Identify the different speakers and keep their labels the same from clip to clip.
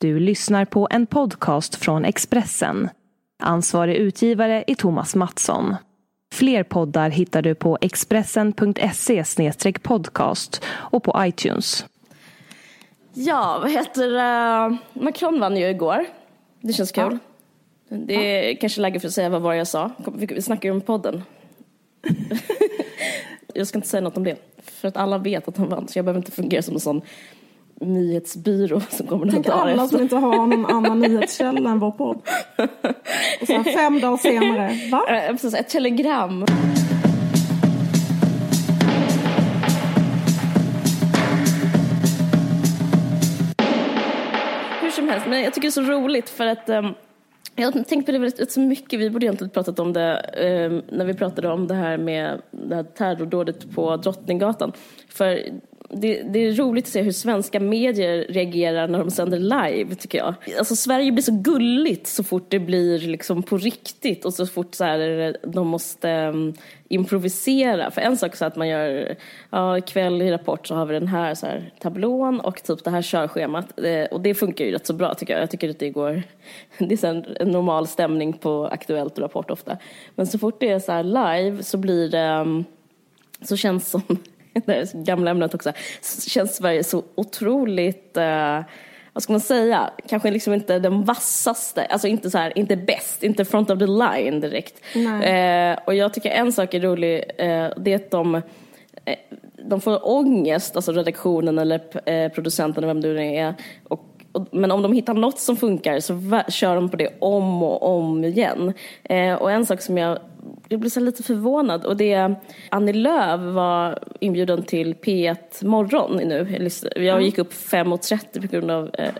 Speaker 1: Du lyssnar på en podcast från Expressen. Ansvarig utgivare är Thomas Mattsson. Fler poddar hittar du på expressen.se podcast och på iTunes.
Speaker 2: Ja, vad heter uh, Macron vann ju igår. Det känns kul. Ja. Det är ja. kanske läge för att säga vad var jag sa. Vi snackar ju om podden. jag ska inte säga något om det. För att alla vet att han vann, så jag behöver inte fungera som en sån nyhetsbyrå som kommer några
Speaker 3: dagar alla som inte har någon annan nyhetskälla än vår podd. Och sen fem dagar senare, va?
Speaker 2: Precis, ett telegram. Hur som helst, men jag tycker det är så roligt för att um, jag tänkt på det väldigt så mycket. Vi borde egentligen pratat om det um, när vi pratade om det här med det här terrordådet på Drottninggatan. För det, det, är roligt att se hur svenska medier reagerar när de sänder live, tycker jag. Alltså Sverige blir så gulligt så fort det blir liksom på riktigt och så fort så här, de måste um, improvisera. För en sak är att man gör, ja ikväll i Rapport så har vi den här, så här tablån och typ det här körschemat. Eh, och det funkar ju rätt så bra tycker jag. Jag tycker att det går, det är så en normal stämning på Aktuellt och Rapport ofta. Men så fort det är så live så blir det, um, så känns som det gamla ämnet också, känns Sverige så otroligt, eh, vad ska man säga, kanske liksom inte den vassaste, alltså inte så här, inte bäst, inte front of the line direkt. Eh, och jag tycker en sak är rolig, eh, det är att de eh, de får ångest, alltså redaktionen eller eh, producenten eller vem du nu är. Och, och, men om de hittar något som funkar så kör de på det om och om igen. Eh, och en sak som jag jag blev så lite förvånad och det Annie Lööf var inbjuden till P1 Morgon nu. Jag gick upp 5.30 på grund av eh,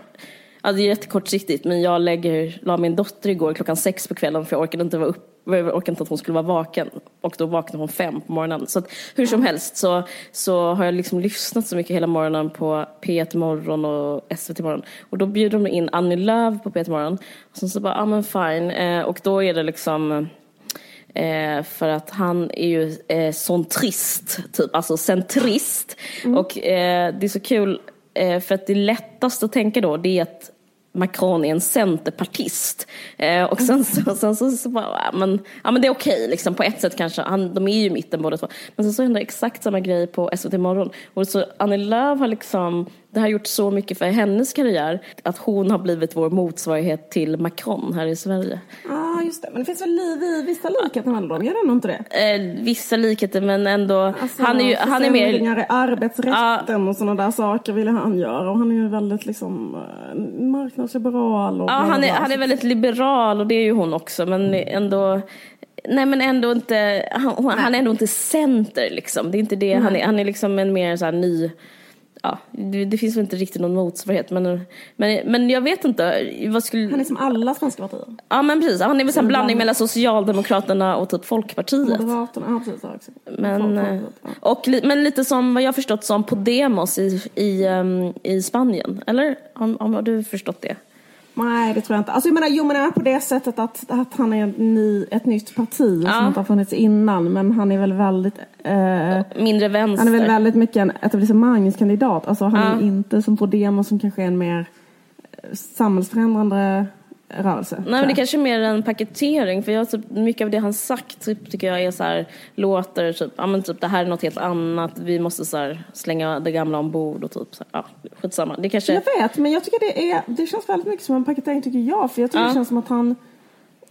Speaker 2: Ja, det är jättekortsiktigt men jag lägger, la min dotter igår klockan sex på kvällen för jag orkade inte vara upp, jag orkade inte att hon skulle vara vaken. Och då vaknade hon fem på morgonen. Så att, hur som helst så, så har jag liksom lyssnat så mycket hela morgonen på P1 Morgon och SVT Morgon. Och då bjuder de in Annie Lööf på P1 Morgon. Och sen så bara, ja ah, men fine. Eh, och då är det liksom Eh, för att han är ju eh, trist, typ, alltså centrist. Mm. Och eh, det är så kul, eh, för att det lättaste att tänka då, det är att Macron är en centerpartist. Eh, och sen så, sen så, så bara, men, ja men det är okej okay, liksom på ett sätt kanske, han, de är ju mitten båda två. Men sen så händer exakt samma grej på SVT Morgon. Och så Annie Lööf har liksom det har gjort så mycket för hennes karriär att hon har blivit vår motsvarighet till Macron här i Sverige.
Speaker 3: Ja, ah, just det. Men det finns väl li vissa likheter mellan dem? Gör det inte det?
Speaker 2: Eh, vissa likheter, men ändå. Alltså, han är ju han är mer...
Speaker 3: i arbetsrätten ah, och sådana där saker vill han göra. Och han är ju väldigt liksom eh, marknadsliberal. Och
Speaker 2: ja, han är, han är väldigt liberal och det är ju hon också. Men ändå Nej men ändå inte, han, han är ändå inte center liksom. Det är inte det, han är, han är liksom en mer så här ny ja, det, det, finns väl inte riktigt någon motsvarighet men, men, men jag vet inte. Vad skulle...
Speaker 3: Han är som alla svenska partier.
Speaker 2: Ja men precis, han är väl en blandning mellan Socialdemokraterna och typ Folkpartiet.
Speaker 3: Moderaterna, ja precis. Också.
Speaker 2: Men, eh, och, men lite som vad jag förstått som Podemos i, i, um, i Spanien, eller? Har, har du förstått det?
Speaker 3: Nej, det tror jag inte. Alltså jag menar, jo men på det sättet att, att han är ny, ett nytt parti ja. som inte har funnits innan. Men han är väl väldigt...
Speaker 2: Eh, Mindre vänster.
Speaker 3: Han är väl väldigt mycket en etablissemangskandidat. Alltså han ja. är inte som Podemos som kanske är en mer eh, samhällsförändrande rörelse.
Speaker 2: Nej men det kanske är mer en paketering för jag, typ, mycket av det han sagt typ, tycker jag är så här, låter typ, ja men typ det här är något helt annat, vi måste så här, slänga det gamla ombord och typ så här, ja skitsamma. Det kanske...
Speaker 3: Jag vet men jag tycker det är, det känns väldigt mycket som en paketering tycker jag för jag tycker ja. det känns som att han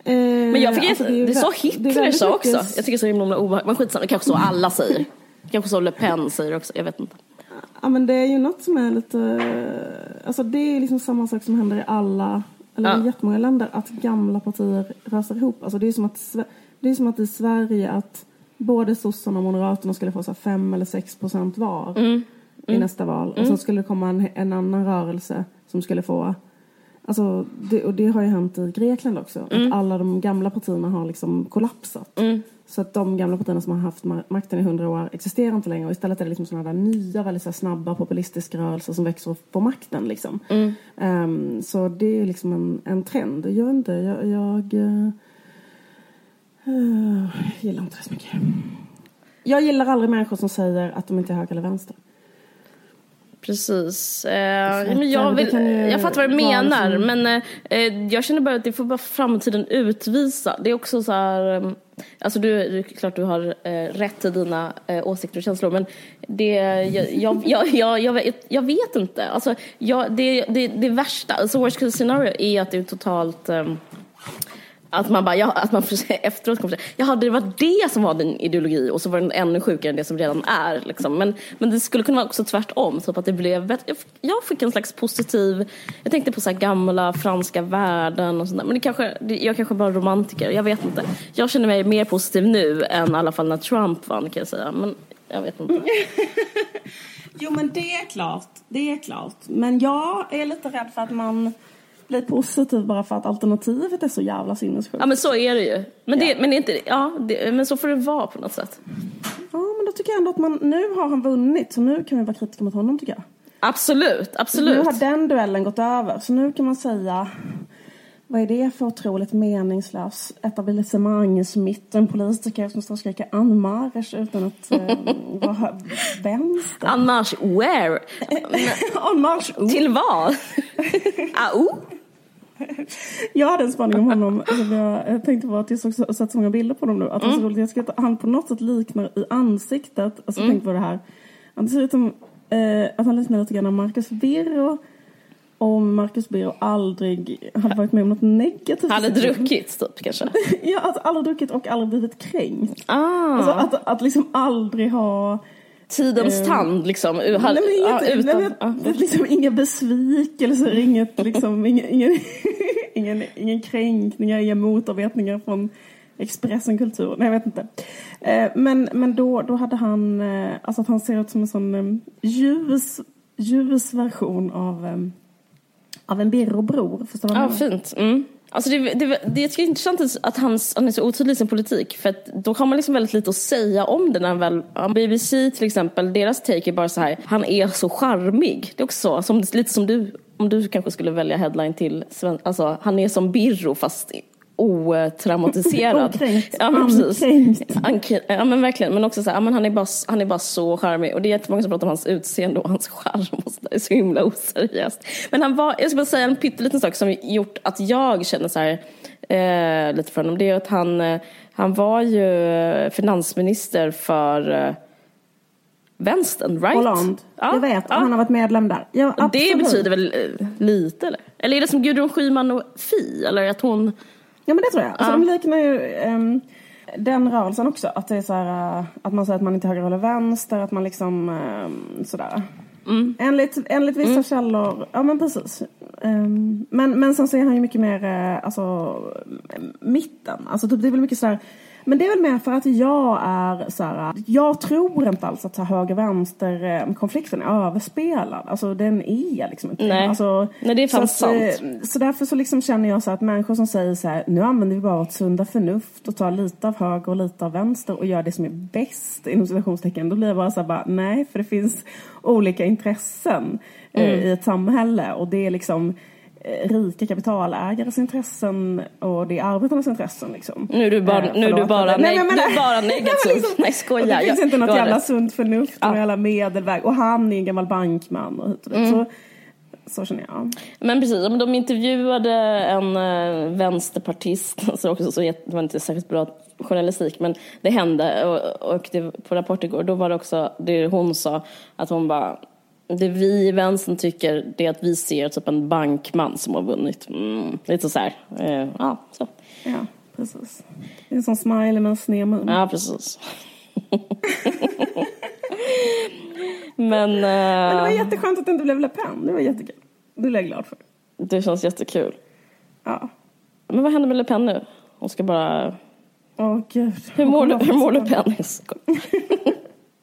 Speaker 2: eh, men jag fick alltså, det, det sa Hitler så också. Jag tycker det är så himla obehagligt. Men skitsamma, det kanske så alla säger. Kanske så Le Pen säger också, jag vet inte.
Speaker 3: Ja men det är ju något som är lite, alltså det är liksom samma sak som händer i alla eller ja. i jättemånga länder, att gamla partier rasar ihop. Alltså det är som att, det är som att i Sverige att både sossarna och moderaterna skulle få så 5 eller 6 procent var mm. i mm. nästa val. Och mm. sen skulle det komma en, en annan rörelse som skulle få Alltså, det, och det har ju hänt i Grekland också. Att mm. alla de gamla partierna har liksom kollapsat. Mm. Så att de gamla partierna som har haft makten i hundra år existerar inte längre och istället är det liksom sådana där nya, väldigt så snabba populistiska rörelser som växer på makten liksom. Mm. Um, så det är liksom en, en trend. Jag vet inte, jag, jag uh, gillar inte det så mycket. Jag gillar aldrig människor som säger att de inte är höger eller vänster.
Speaker 2: Precis. Eh, men jag, vill, jag fattar vad du menar, som... men eh, jag känner bara att det får bara framtiden utvisa. Det är också så här, eh, alltså du, det är klart du har eh, rätt i dina eh, åsikter och känslor, men det, jag, jag, jag, jag, vet, jag vet inte. Alltså, jag, det, det, det värsta, alltså worst case scenario är att det är totalt eh, att man bara, ja, att man efteråt kommer säga, jaha det var det som var din ideologi och så var den ännu sjukare än det som redan är. Liksom. Men, men det skulle kunna vara också tvärtom, typ att det blev, jag fick en slags positiv, jag tänkte på så gamla franska värden och sånt där. Men det kanske, jag kanske bara romantiker, jag vet inte. Jag känner mig mer positiv nu än i alla fall när Trump vann kan jag säga. Men jag vet inte.
Speaker 3: jo men det är klart, det är klart. Men jag är lite rädd för att man bli positiv bara för att alternativet är så jävla sinnessjukt.
Speaker 2: Ja men så är det ju. Men, det, ja. men, det är inte, ja, det, men så får det vara på något sätt.
Speaker 3: Ja men då tycker jag ändå att man, nu har han vunnit så nu kan vi vara kritiska mot honom tycker jag.
Speaker 2: Absolut, absolut.
Speaker 3: Nu har den duellen gått över så nu kan man säga vad är det för otroligt meningslös etablissemangsmittenpolitiker som står och skriker anmarsch utan att eh, vara vänster?
Speaker 2: Anmarsch where?
Speaker 3: anmarsch
Speaker 2: Till vad? Au?
Speaker 3: Jag hade en spaning om honom som jag tänkte på att jag har sett så många bilder på honom nu. Att mm. roligt. Jag ska, han på något sätt liknar i ansiktet, alltså mm. tänk på det här. Han ser ut som eh, att han liknar lite grann Marcus Birro om Marcus Birro aldrig hade varit med om något negativt.
Speaker 2: Hade druckit typ kanske?
Speaker 3: ja, alltså aldrig druckit och aldrig blivit kränkt.
Speaker 2: Ah.
Speaker 3: Alltså att, att liksom aldrig ha
Speaker 2: Tidens eh, tand liksom.
Speaker 3: nej, men inget, ah, utan, nej, men, liksom, inga besvikelser, inget, liksom, ingen, ingen, ingen, ingen kränkningar, inga motarbetningar från Expressen Kultur. Nej, jag vet inte. Eh, men men då, då hade han, eh, alltså att han ser ut som en sån ljus, ljus version av av en Birro-bror.
Speaker 2: Förstår Ja, fint. Mm. Alltså det, det, det, jag tycker det är intressant att han, han är så otydlig i sin politik. För att då har man liksom väldigt lite att säga om det. När han väl, BBC till exempel, deras take är bara så här, han är så charmig. Det är också så, som, lite som du, om du kanske skulle välja headline till, alltså han är som Birro fast otraumatiserad.
Speaker 3: Okränkt. Ja men precis.
Speaker 2: Ja men verkligen. Men också så här, ja, men han, är bara, han är bara så charmig. Och det är jättemånga som pratar om hans utseende och hans charm. Och så det är så himla oseriöst. Men han var, jag ska bara säga en pytteliten sak som gjort att jag känner så här, eh, lite för honom. Det är att han, eh, han var ju finansminister för eh, vänstern, right?
Speaker 3: Holland. Ja, jag vet, ja. han har varit medlem där. Ja,
Speaker 2: det betyder väl eh, lite eller? Eller är det som Gudrun Schyman och Fi? Eller att hon
Speaker 3: Ja men det tror jag. Alltså, de liknar ju um, den rörelsen också. Att det är så här, uh, att man säger att man inte är höger eller vänster. Att man liksom um, sådär. Mm. Enligt, enligt vissa mm. källor, ja men precis. Um, men, men sen så är han ju mycket mer, uh, alltså mitten. Alltså typ, det är väl mycket sådär men det är väl mer för att jag är så här, jag tror inte alls att höger-vänster eh, konflikten är överspelad. Alltså den är liksom inte
Speaker 2: Nej,
Speaker 3: alltså,
Speaker 2: Nej det är fan så
Speaker 3: sant. Att, eh, så därför så liksom känner jag så att människor som säger så här, nu använder vi bara vårt sunda förnuft och tar lite av höger och lite av vänster och gör det som är bäst inom situationstecken. Då blir jag bara så här, bara, nej för det finns olika intressen eh, mm. i ett samhälle och det är liksom Eh, rika kapitalägares intressen och det är arbetarnas intressen. Liksom.
Speaker 2: Nu är du bara, eh, nu du bara, nej, men, du bara negativ. liksom, nej skojar.
Speaker 3: det finns inte något jävla sunt förnuft och jävla medelväg. Och han är en gammal bankman och hit och mm. Så, så känner jag.
Speaker 2: Men precis, de intervjuade en äh, vänsterpartist, så också, så det var inte särskilt bra journalistik, men det hände och, och det, på Rapport igår, då var det också det hon sa, att hon bara det vi i vänstern tycker det är att vi ser typ en bankman som har vunnit. Mm, lite så här. Eh, ja, så.
Speaker 3: Ja, precis. Det är en sån smiley med en sned mun.
Speaker 2: Ja, precis. Men, eh,
Speaker 3: Men det var jätteskönt att det inte blev Le Pen. Det var jättekul. Det är jag glad för.
Speaker 2: Det känns jättekul.
Speaker 3: Ja.
Speaker 2: Men vad händer med Le Pen nu? Hon ska bara...
Speaker 3: Åh oh, gud.
Speaker 2: Hur mår, hur mår Le Pen?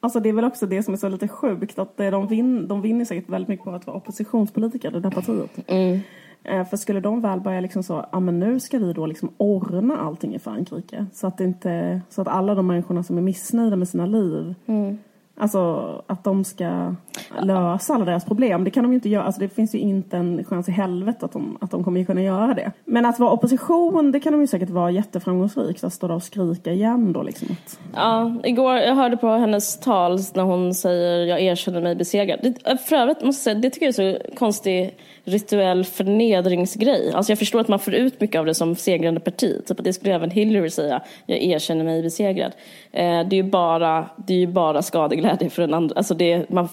Speaker 3: Alltså det är väl också det som är så lite sjukt att de, vin, de vinner säkert väldigt mycket på att vara oppositionspolitiker, det där partiet.
Speaker 2: Mm.
Speaker 3: Eh, för skulle de väl börja liksom så, ja men nu ska vi då liksom ordna allting i Frankrike. Så att, inte, så att alla de människorna som är missnöjda med sina liv
Speaker 2: mm.
Speaker 3: Alltså att de ska lösa alla deras problem. Det kan de ju inte göra. Alltså, det finns ju inte en chans i helvete att de, att de kommer kunna göra det. Men att vara opposition, det kan de ju säkert vara jätteframgångsrikt. Att stå där och skrika igen då liksom.
Speaker 2: Ja, igår, jag hörde på hennes tal när hon säger jag erkänner mig besegrad. Det, för övrigt måste jag säga, det tycker jag är så konstigt rituell förnedringsgrej. Alltså jag förstår att man får ut mycket av det som segrande parti. Typ att det skulle även Hillary säga, jag erkänner mig besegrad. Eh, det är ju bara, det är ju bara skadeglädje för den andra. Alltså det, man,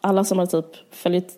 Speaker 2: alla som har typ följt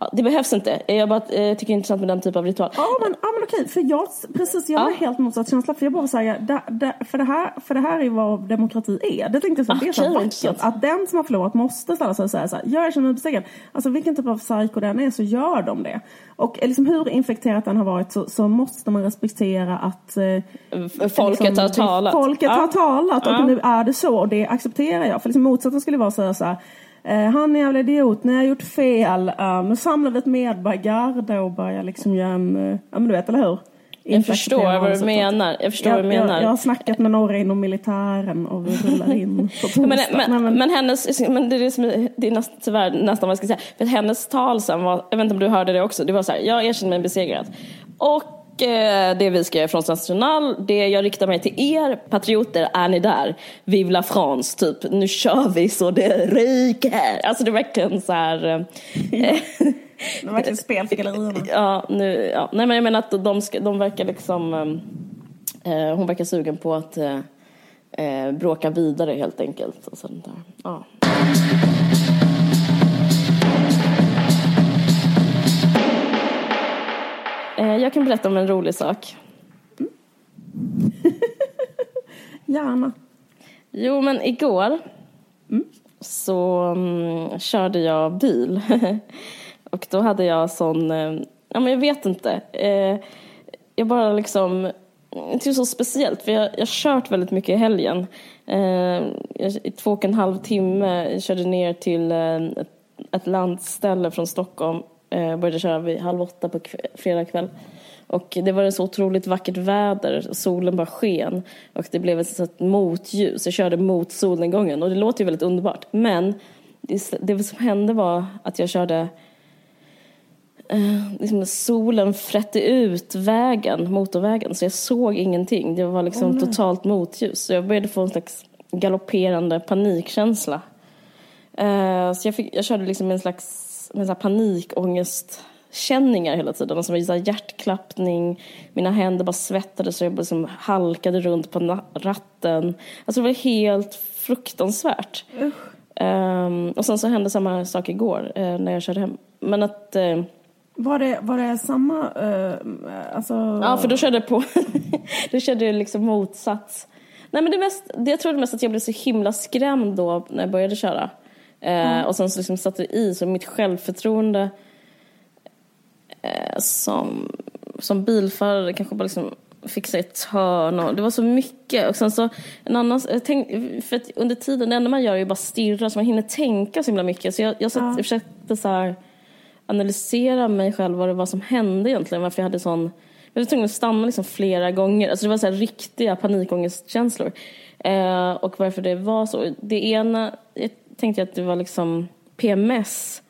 Speaker 2: Ja, det behövs inte. Jag bara eh, tycker det är intressant med den typen av ritual.
Speaker 3: Ja men, ja, men okej, för jag, precis, jag har helt motsatt känsla. För jag bara säger, för, det här, för det här är vad demokrati är. Det tänkte jag så, okay, det är så vackert. Att den som har förlorat måste ställa sig och säga så här, jag känner mig besegrad. Alltså vilken typ av psyko den är så gör de det. Och liksom, hur infekterat den har varit så, så måste man respektera att
Speaker 2: eh, folket liksom, har talat.
Speaker 3: Folket ja. har talat och ja. nu är det så och det accepterar jag. För liksom, motsatsen skulle vara att säga så här Eh, han är jävla idiot, ni har gjort fel. Nu samlar vi ett medborgargarde och börjar liksom göra en, uh, ja men du vet, eller hur?
Speaker 2: Jag förstår vad du menar. Jag förstår jag, vad du menar.
Speaker 3: Jag, jag, har snackat med några inom militären och vi rullar in på
Speaker 2: men, men, men, men, hennes, men det är, som det är näst, tyvärr nästan vad jag ska säga. För hennes tal sen var, jag vet inte om du hörde det också, det var så här, jag erkänner mig besegrad. Och Eh, det vi ska göra från National, det jag riktar mig till er patrioter, är ni där? Vive la France, typ, nu kör vi så det ryker. Alltså det är verkligen så här... Eh,
Speaker 3: det är verkligen spel för gallerierna.
Speaker 2: Ja, nu, ja. Nej men jag menar att de, ska, de verkar liksom, eh, hon verkar sugen på att eh, eh bråka vidare helt enkelt. Och sånt där. Ja. Jag kan berätta om en rolig sak. Mm.
Speaker 3: Gärna.
Speaker 2: Jo, men igår mm. så um, körde jag bil. och då hade jag sån, uh, ja men jag vet inte. Uh, jag bara liksom, det är så speciellt för jag har kört väldigt mycket i helgen. Uh, I två och en halv timme jag körde ner till ett, ett landställe från Stockholm Eh, började köra vid halv åtta på fredag kväll. Och det var så otroligt vackert väder, solen bara sken och det blev ett sånt motljus. Jag körde mot solnedgången och det låter ju väldigt underbart. Men det, det som hände var att jag körde eh, liksom solen frätte ut vägen, motorvägen, så jag såg ingenting. Det var liksom oh, totalt motljus. Så jag började få en slags galopperande panikkänsla. Eh, så jag, fick, jag körde liksom en slags med så panikångestkänningar hela tiden. Alltså så hjärtklappning, mina händer bara svettades så jag liksom halkade runt på ratten. Alltså det var helt fruktansvärt. Um, och sen så hände samma sak igår uh, när jag körde hem. Men att... Uh,
Speaker 3: var det, var det samma, uh, alltså...
Speaker 2: Ja, för då körde jag på, då körde jag liksom motsats. Nej men det mest, det jag trodde mest att jag blev så himla skrämd då när jag började köra. Mm. och sen så liksom satte det i, så mitt självförtroende eh, som, som bilförare kanske bara liksom fick sig ett hörn och det var så mycket. Och sen så en annan, tänk, för under tiden, det enda man gör är ju bara stirra så man hinner tänka så himla mycket. Så jag, jag, satt, ja. jag försökte så här, analysera mig själv, vad det var som hände egentligen, varför jag hade sån jag var tvungen att stanna liksom flera gånger. Alltså det var så här riktiga panikångestkänslor. Eh, och varför det var så. Det ena, tänkte jag att det var liksom PMS.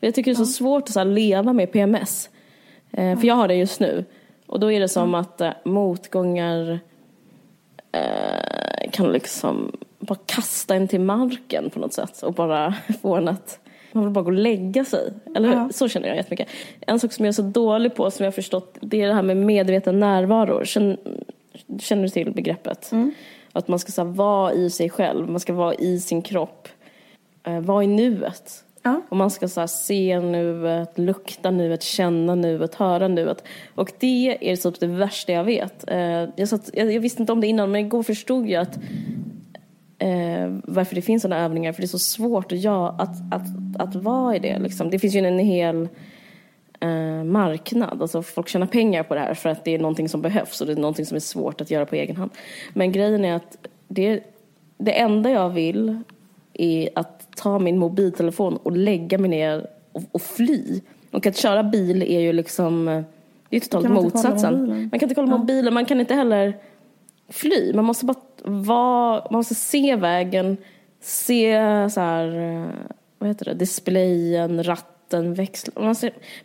Speaker 2: Jag tycker det är så svårt att så leva med PMS. Eh, för jag har det just nu. Och då är det som att eh, motgångar eh, kan liksom bara kasta en till marken på något sätt och bara få en att man vill bara gå och lägga sig. Eller hur? Ja. Så känner jag jättemycket. En sak som jag är så dålig på som jag har förstått det är det här med medveten närvaro. Känner, känner du till begreppet? Mm. Att man ska så här, vara i sig själv, man ska vara i sin kropp eh, vara i nuet. Ja. Och man ska så här, se nuet, lukta nuet, känna nuet, höra nuet. Och det är typ det värsta jag vet. Eh, jag, satt, jag, jag, visste inte om det innan men igår förstod jag att eh, varför det finns sådana övningar. För det är så svårt att, ja, att, att, att vara i det. Liksom. Det finns ju en hel eh, marknad. Alltså folk tjänar pengar på det här för att det är någonting som behövs och det är någonting som är svårt att göra på egen hand. Men grejen är att det, det enda jag vill är att ta min mobiltelefon och lägga mig ner och, och fly. Och att köra bil är ju liksom, det är totalt motsatsen. Man kan inte kolla ja. mobilen, man kan inte heller fly. Man måste bara vara, man måste se vägen, se så här, eh, vad heter det, displayen, ratten, växlar. Man,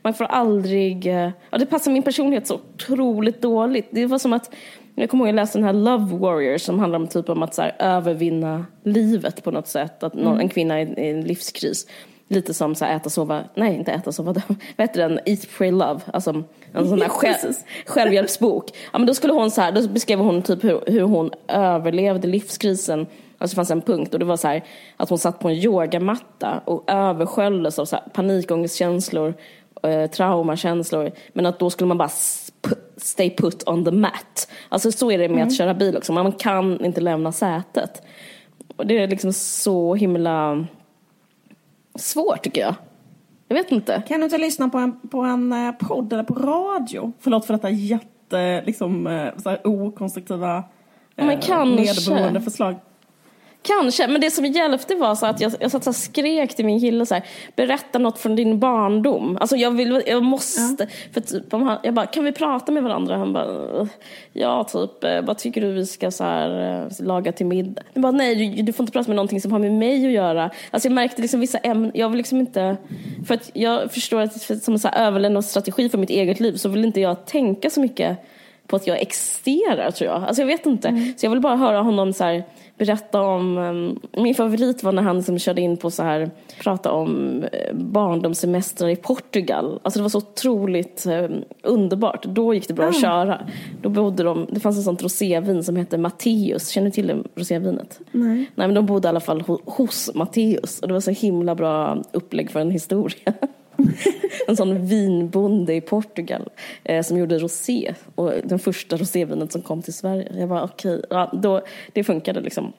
Speaker 2: man får aldrig, eh, ja det passar min personlighet så otroligt dåligt. Det var som att, jag kommer ihåg jag läste den här Love Warrior som handlar om typ om att så här, övervinna livet på något sätt. Att någon, en kvinna är i en livskris. Lite som så här, äta, sova, nej inte äta, sova, vad heter den? Eat, pray, love. Alltså en sån där själv, självhjälpsbok. Ja men då skulle hon så här, då beskrev hon typ hur, hur hon överlevde livskrisen. Alltså det fanns en punkt och det var så här att hon satt på en yogamatta och översköljdes av så här panikångestkänslor, eh, traumakänslor. Men att då skulle man bara stay put on the mat. Alltså så är det med mm. att köra bil också, man kan inte lämna sätet. Och det är liksom så himla svårt tycker jag. Jag vet inte.
Speaker 3: Kan du inte lyssna på en, på en eh, podd eller på radio? Förlåt för detta jätte, liksom, eh, så här okonstruktiva
Speaker 2: ja, men eh,
Speaker 3: nedberoende förslag.
Speaker 2: Kanske, men det som hjälpte var så att jag, jag satt och skrek till min kille så här, berätta något från din barndom. Alltså jag, vill, jag måste, ja. för typ, han, jag bara, kan vi prata med varandra? Han bara, ja typ, eh, vad tycker du vi ska så här, eh, laga till middag? Jag bara, nej du, du, får inte prata med någonting som har med mig att göra. Alltså jag märkte liksom vissa ämnen, jag vill liksom inte, för att jag förstår att som en överlevnadsstrategi för mitt eget liv så vill inte jag tänka så mycket på att jag existerar tror jag. Alltså jag vet inte. Mm. Så jag vill bara höra honom så här, berätta om, um, min favorit var när han liksom körde in på så här, prata om uh, barndomssemestrar i Portugal. Alltså det var så otroligt um, underbart. Då gick det bra mm. att köra. Då bodde de, det fanns ett sånt rosévin som hette Matteus. Känner du till det rosévinet?
Speaker 3: Nej.
Speaker 2: Nej men de bodde i alla fall ho hos Matteus. Och det var så himla bra upplägg för en historia. en sån vinbonde i Portugal eh, som gjorde rosé. Och den första rosévinet som kom till Sverige. Jag var okej, okay, ja, det funkade liksom.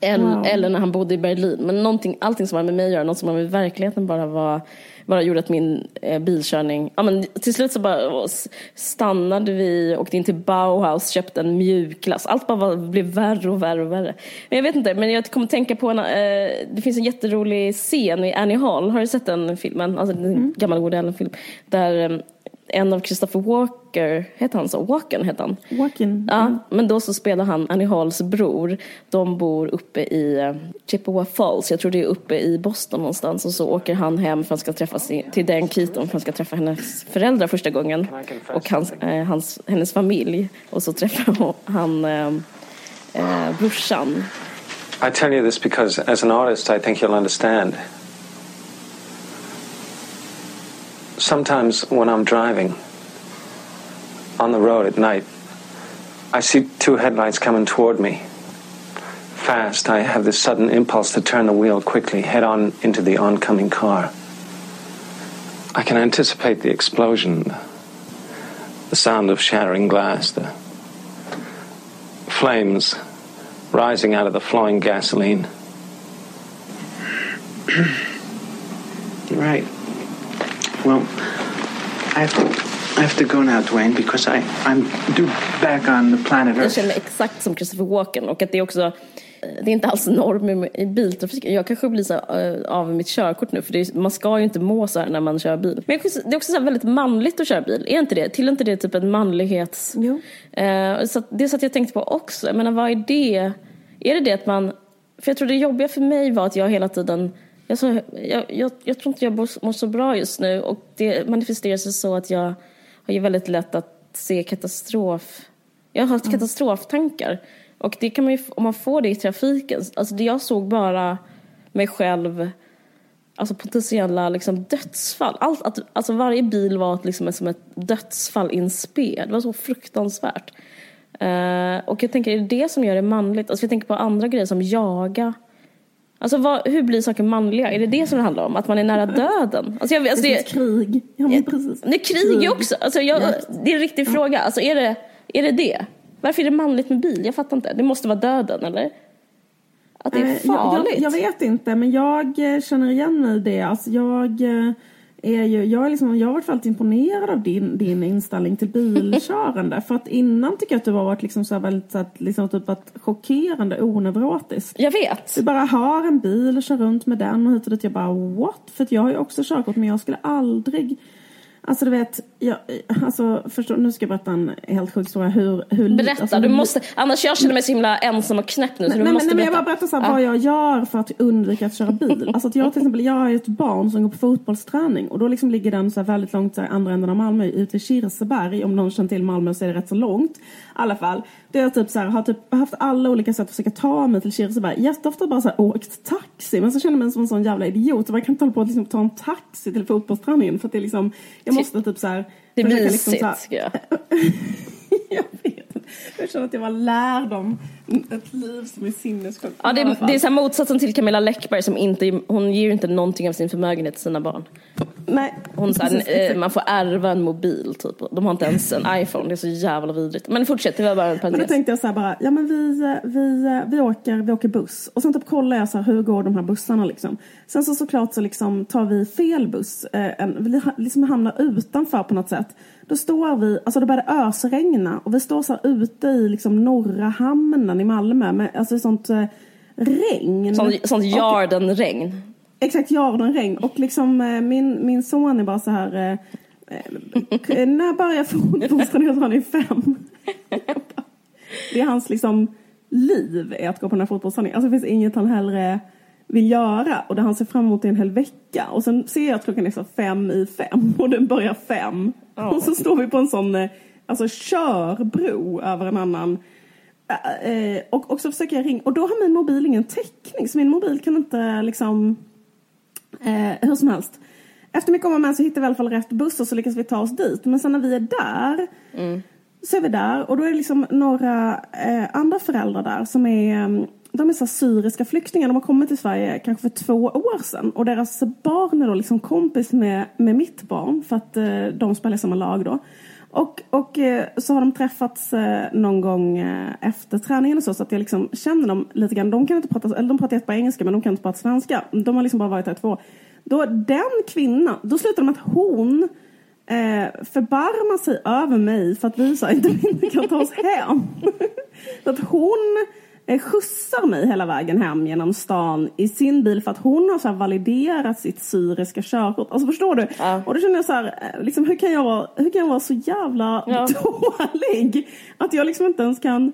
Speaker 2: Eller, wow. eller, när han bodde i Berlin. Men någonting, allting som har med mig att göra, något som har med verkligheten bara var bara gjorde att min eh, bilkörning, ja men till slut så bara stannade vi, åkte in till Bauhaus, köpte en mjukglass. Allt bara var, blev värre och värre och värre. Men jag vet inte, men jag kommer tänka på en, eh, det finns en jätterolig scen i Annie Hall, har du sett den filmen? Alltså en mm. gammal Woody Allen-film. Där eh, en av Christopher Walker, heter han så? Walken heter han.
Speaker 3: Walken.
Speaker 2: Ja, mm. men då så spelar han Annie Halls bror. De bor uppe i uh, Chippewa Falls, jag tror det är uppe i Boston någonstans. Och så åker han hem för att han ska träffa sin, till Dan Keaton för att han ska träffa hennes föräldrar första gången. Och hans, uh, hans, hennes familj. Och så träffar han uh, uh, brorsan.
Speaker 4: I tell you this because as an artist I think you'll understand. Sometimes when I'm driving on the road at night, I see two headlights coming toward me. Fast, I have this sudden impulse to turn the wheel quickly, head on into the oncoming car. I can anticipate the explosion, the sound of shattering glass, the flames rising out of the flowing gasoline.
Speaker 5: right. Well, I have to, I have to go now, Dwayne, because I, I'm due back on the planet Earth.
Speaker 2: Jag känner mig exakt som Christopher Walken och att det är också det är inte alls norm i biltrafiken. Jag kanske blir så här, uh, av mitt körkort nu för är, man ska ju inte må så här när man kör bil. Men det är också så väldigt manligt att köra bil. Är inte det? Till inte det typ en manlighets...
Speaker 3: Jo.
Speaker 2: Uh, så det så att jag tänkte på också. Jag menar vad är det? Är det det att man... För jag tror det jobbiga för mig var att jag hela tiden jag, så, jag, jag, jag tror inte jag mår så bra just nu och det manifesterar sig så att jag har ju väldigt lätt att se katastrof. Jag har mm. katastroftankar. Och det kan man ju, om man får det i trafiken, alltså det jag såg bara mig själv, alltså potentiella liksom dödsfall. Allt, att, alltså varje bil var liksom som ett dödsfall inspel. Det var så fruktansvärt. Uh, och jag tänker, är det det som gör det manligt? Alltså jag tänker på andra grejer som jaga. Alltså vad, hur blir saker manliga? Är det det som det handlar om? Att man är nära döden? Alltså
Speaker 3: jag, alltså det är krig. Ja, men precis.
Speaker 2: Det är krig, krig. också. Alltså jag, det är en riktig ja. fråga. Alltså är det, är det det? Varför är det manligt med bil? Jag fattar inte. Det måste vara döden, eller? Att det är farligt?
Speaker 3: Jag, jag, jag vet inte, men jag eh, känner igen mig i det. Alltså jag eh, är ju, jag, är liksom, jag har varit väldigt imponerad av din, din inställning till bilkörande. för att innan tycker jag att du har varit liksom så väldigt så att, liksom typ att chockerande oneurotisk.
Speaker 2: Jag vet.
Speaker 3: Du bara har en bil och kör runt med den och hit och dit. Jag bara what? För jag har ju också körkort men jag skulle aldrig Alltså du vet, jag, alltså, förstå, nu ska jag berätta en helt sjuk historia. Hur, hur,
Speaker 2: Berätta,
Speaker 3: alltså,
Speaker 2: du måste, annars jag känner mig så himla ensam och knäpp nu så
Speaker 3: Nej,
Speaker 2: du
Speaker 3: nej, nej, men jag bara berättar så här, vad jag gör för att undvika att köra bil. Alltså att jag till exempel, jag har ett barn som går på fotbollsträning och då liksom ligger den så här väldigt långt så här, andra änden av Malmö, ute i Kirseberg. Om någon känner till Malmö så är det rätt så långt. I alla fall. Det jag typ så här, har typ haft alla olika sätt att försöka ta mig till Kirseberg. Jätteofta bara så här, åkt taxi. Men så känner jag mig som en sån jävla idiot. Så jag kan inte hålla på att liksom, ta en taxi till fotbollsträningen. För att det är liksom, jag måste typ så här.
Speaker 2: Det
Speaker 3: försöka
Speaker 2: mysigt.
Speaker 3: så här-
Speaker 2: jag.
Speaker 3: jag vet. Jag känner att jag var lärd om ett liv som är sinnessjukt.
Speaker 2: Ja, det, är, det är så motsatsen till Camilla Läckberg som inte, hon ger ju inte någonting av sin förmögenhet till sina barn.
Speaker 3: Nej,
Speaker 2: Hon här, eh, man får ärva en mobil typ. De har inte ens en iPhone, det är så jävla vidrigt. Men fortsätt, det var bara en
Speaker 3: Men då
Speaker 2: parentes.
Speaker 3: tänkte jag så här bara, ja men vi, vi, vi, åker, vi åker buss. Och sen typ kollar jag så här, hur går de här bussarna liksom. Sen så såklart så liksom tar vi fel buss. Eh, en, vi liksom hamnar utanför på något sätt. Då står vi, alltså det började ösregna och vi står så här ute i liksom norra hamnen i Malmö med alltså sånt eh, regn.
Speaker 2: Sånt, sånt Jardenregn.
Speaker 3: Exakt, Jardenregn. Och liksom eh, min, min son är bara så här... Eh, eh, när börjar fotbollsträningen? Han är fem. det är hans liksom liv är att gå på den här fotbollsträningen. Alltså det finns inget han hellre vill göra. Och det han ser fram emot är en hel vecka. Och sen ser jag att klockan är så fem i fem. Och den börjar fem. Och så står vi på en sån eh, alltså körbro över en annan Eh, och, och så försöker jag ringa och då har min mobil ingen täckning så min mobil kan inte liksom eh, hur som helst. Efter mycket om och men så hittar vi i alla fall rätt buss och så lyckas vi ta oss dit. Men sen när vi är där så är vi där och då är det liksom några eh, andra föräldrar där som är eh, de är så syriska flyktingar. De har kommit till Sverige kanske för två år sedan. Och deras barn är då liksom kompis med, med mitt barn. För att eh, de spelar i samma lag då. Och, och eh, så har de träffats eh, någon gång eh, efter träningen och så. Så att jag liksom känner dem lite grann. De kan inte prata, eller de pratar jättebra engelska men de kan inte prata svenska. De har liksom bara varit här i två år. Då den kvinnan, då slutar de med att hon eh, förbarmar sig över mig för att vi så inte, kan ta oss hem. så att hon eh, skjutsar mig hela vägen hem genom stan i sin bil för att hon har så validerat sitt syriska körkort. Alltså förstår du?
Speaker 2: Ja.
Speaker 3: Och då känner jag så här, eh, liksom, hur, kan jag vara, hur kan jag vara så jävla
Speaker 2: Ja.
Speaker 3: dålig? Att jag liksom inte ens kan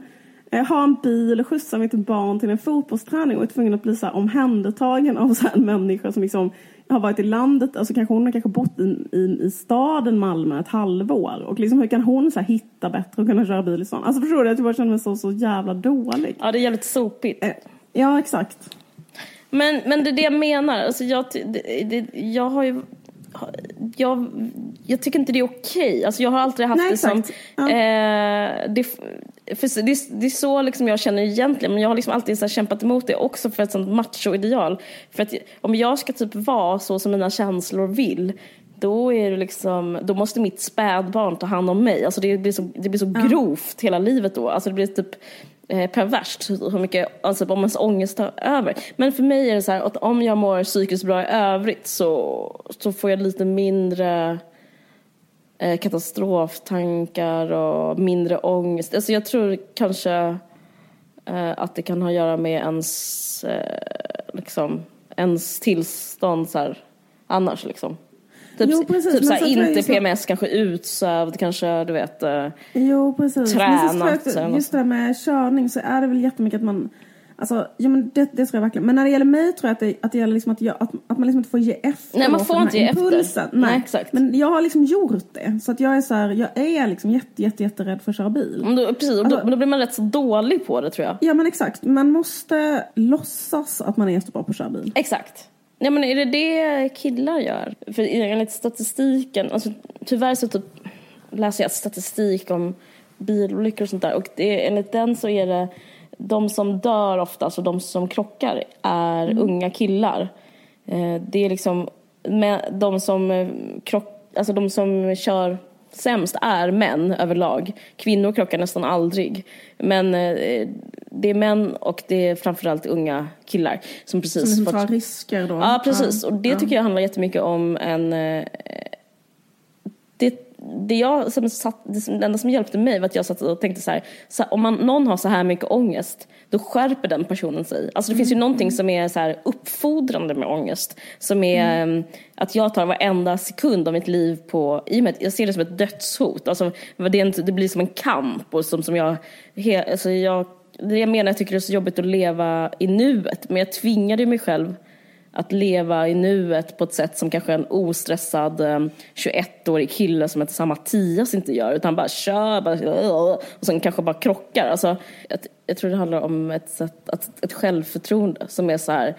Speaker 3: eh, ha en bil skjutsa mitt barn till en fotbollsträning och är tvungen att bli så här omhändertagen av så en människa som liksom har varit i landet, alltså kanske hon har kanske bott i, i, i staden Malmö ett halvår och liksom hur kan hon så hitta bättre och kunna köra bil i stan? Alltså förstår du? Jag bara känner mig så, så jävla dålig.
Speaker 2: Ja, det är jävligt sopigt.
Speaker 3: Eh, Ja, exakt.
Speaker 2: Men, men det är det jag menar. Alltså jag, det, det, jag har ju... Jag, jag tycker inte det är okej. Alltså jag har alltid haft
Speaker 3: Nej,
Speaker 2: det som...
Speaker 3: Ja.
Speaker 2: Eh, det, för det, det är så liksom jag känner egentligen. Men jag har liksom alltid så kämpat emot det också för ett sånt machoideal. För att om jag ska typ vara så som mina känslor vill. Då, är det liksom, då måste mitt spädbarn ta hand om mig. Alltså det blir så, det blir så grovt hela livet då. Alltså det blir typ eh, perverst hur mycket, alltså om ens ångest tar över. Men för mig är det så här att om jag mår psykiskt bra i övrigt så, så får jag lite mindre eh, katastroftankar och mindre ångest. Alltså jag tror kanske eh, att det kan ha att göra med ens, eh, liksom, ens tillstånd så här, annars liksom. Typ,
Speaker 3: Jo, precis.
Speaker 2: typ
Speaker 3: Men
Speaker 2: så här,
Speaker 3: så jag
Speaker 2: inte
Speaker 3: att-
Speaker 2: PMS, kanske utsövd, kanske du vet.
Speaker 3: Jo, precis. Men så
Speaker 2: Tränat
Speaker 3: att
Speaker 2: eller
Speaker 3: just det där med körning så är det väl jättemycket att man Alltså, ja, men det, det tror jag verkligen. Men när det gäller mig tror jag att det, att det gäller liksom att, jag, att, att man liksom inte får ge efter.
Speaker 2: Nej, man
Speaker 3: då
Speaker 2: får inte ge efter.
Speaker 3: impulsen. Nej.
Speaker 2: Nej, exakt.
Speaker 3: Men jag har liksom gjort det. Så att jag är så här, jag är liksom jätte, jätte, jätterädd för att köra bil.
Speaker 2: men då, precis, då,
Speaker 3: Alltså-
Speaker 2: men då blir man rätt så dålig på det tror jag.
Speaker 3: Ja men exakt. Man måste låtsas att man är så bra på att köra bil.
Speaker 2: Exakt. Nej men är det det killar gör? För enligt statistiken, alltså tyvärr så typ läser jag statistik om bilolyckor och sånt där och det, enligt den så är det de som dör oftast och de som krockar är unga killar. Eh, det är liksom de som eh, krock, alltså de som kör sämst är män överlag. Kvinnor krockar nästan aldrig. Men eh, det är män och det är framförallt unga killar som precis
Speaker 3: Som liksom
Speaker 2: fått-
Speaker 3: tar risker då.
Speaker 2: Ja, precis. Och det tycker jag handlar jättemycket om en... Det, det, jag, som satt, det enda som hjälpte mig var att jag satt och tänkte så här, så här, om man, någon har så här mycket ångest, då skärper den personen sig. Alltså det finns ju mm. någonting som är så här uppfordrande med ångest. Som är mm. att jag tar varenda sekund av mitt liv på, i och med att jag ser det som ett dödshot. Alltså det, en, det blir som en kamp och som, som jag, he, alltså jag, det jag menar, jag tycker det är så jobbigt att leva i nuet. Men jag tvingade mig själv att leva i nuet på ett sätt som kanske en ostressad 21-årig eh, kille som heter Mattias inte gör. Utan bara kör, bara, och sen kanske bara krockar. Alltså, jag, jag tror det handlar om ett, sätt, ett, ett självförtroende som är så här,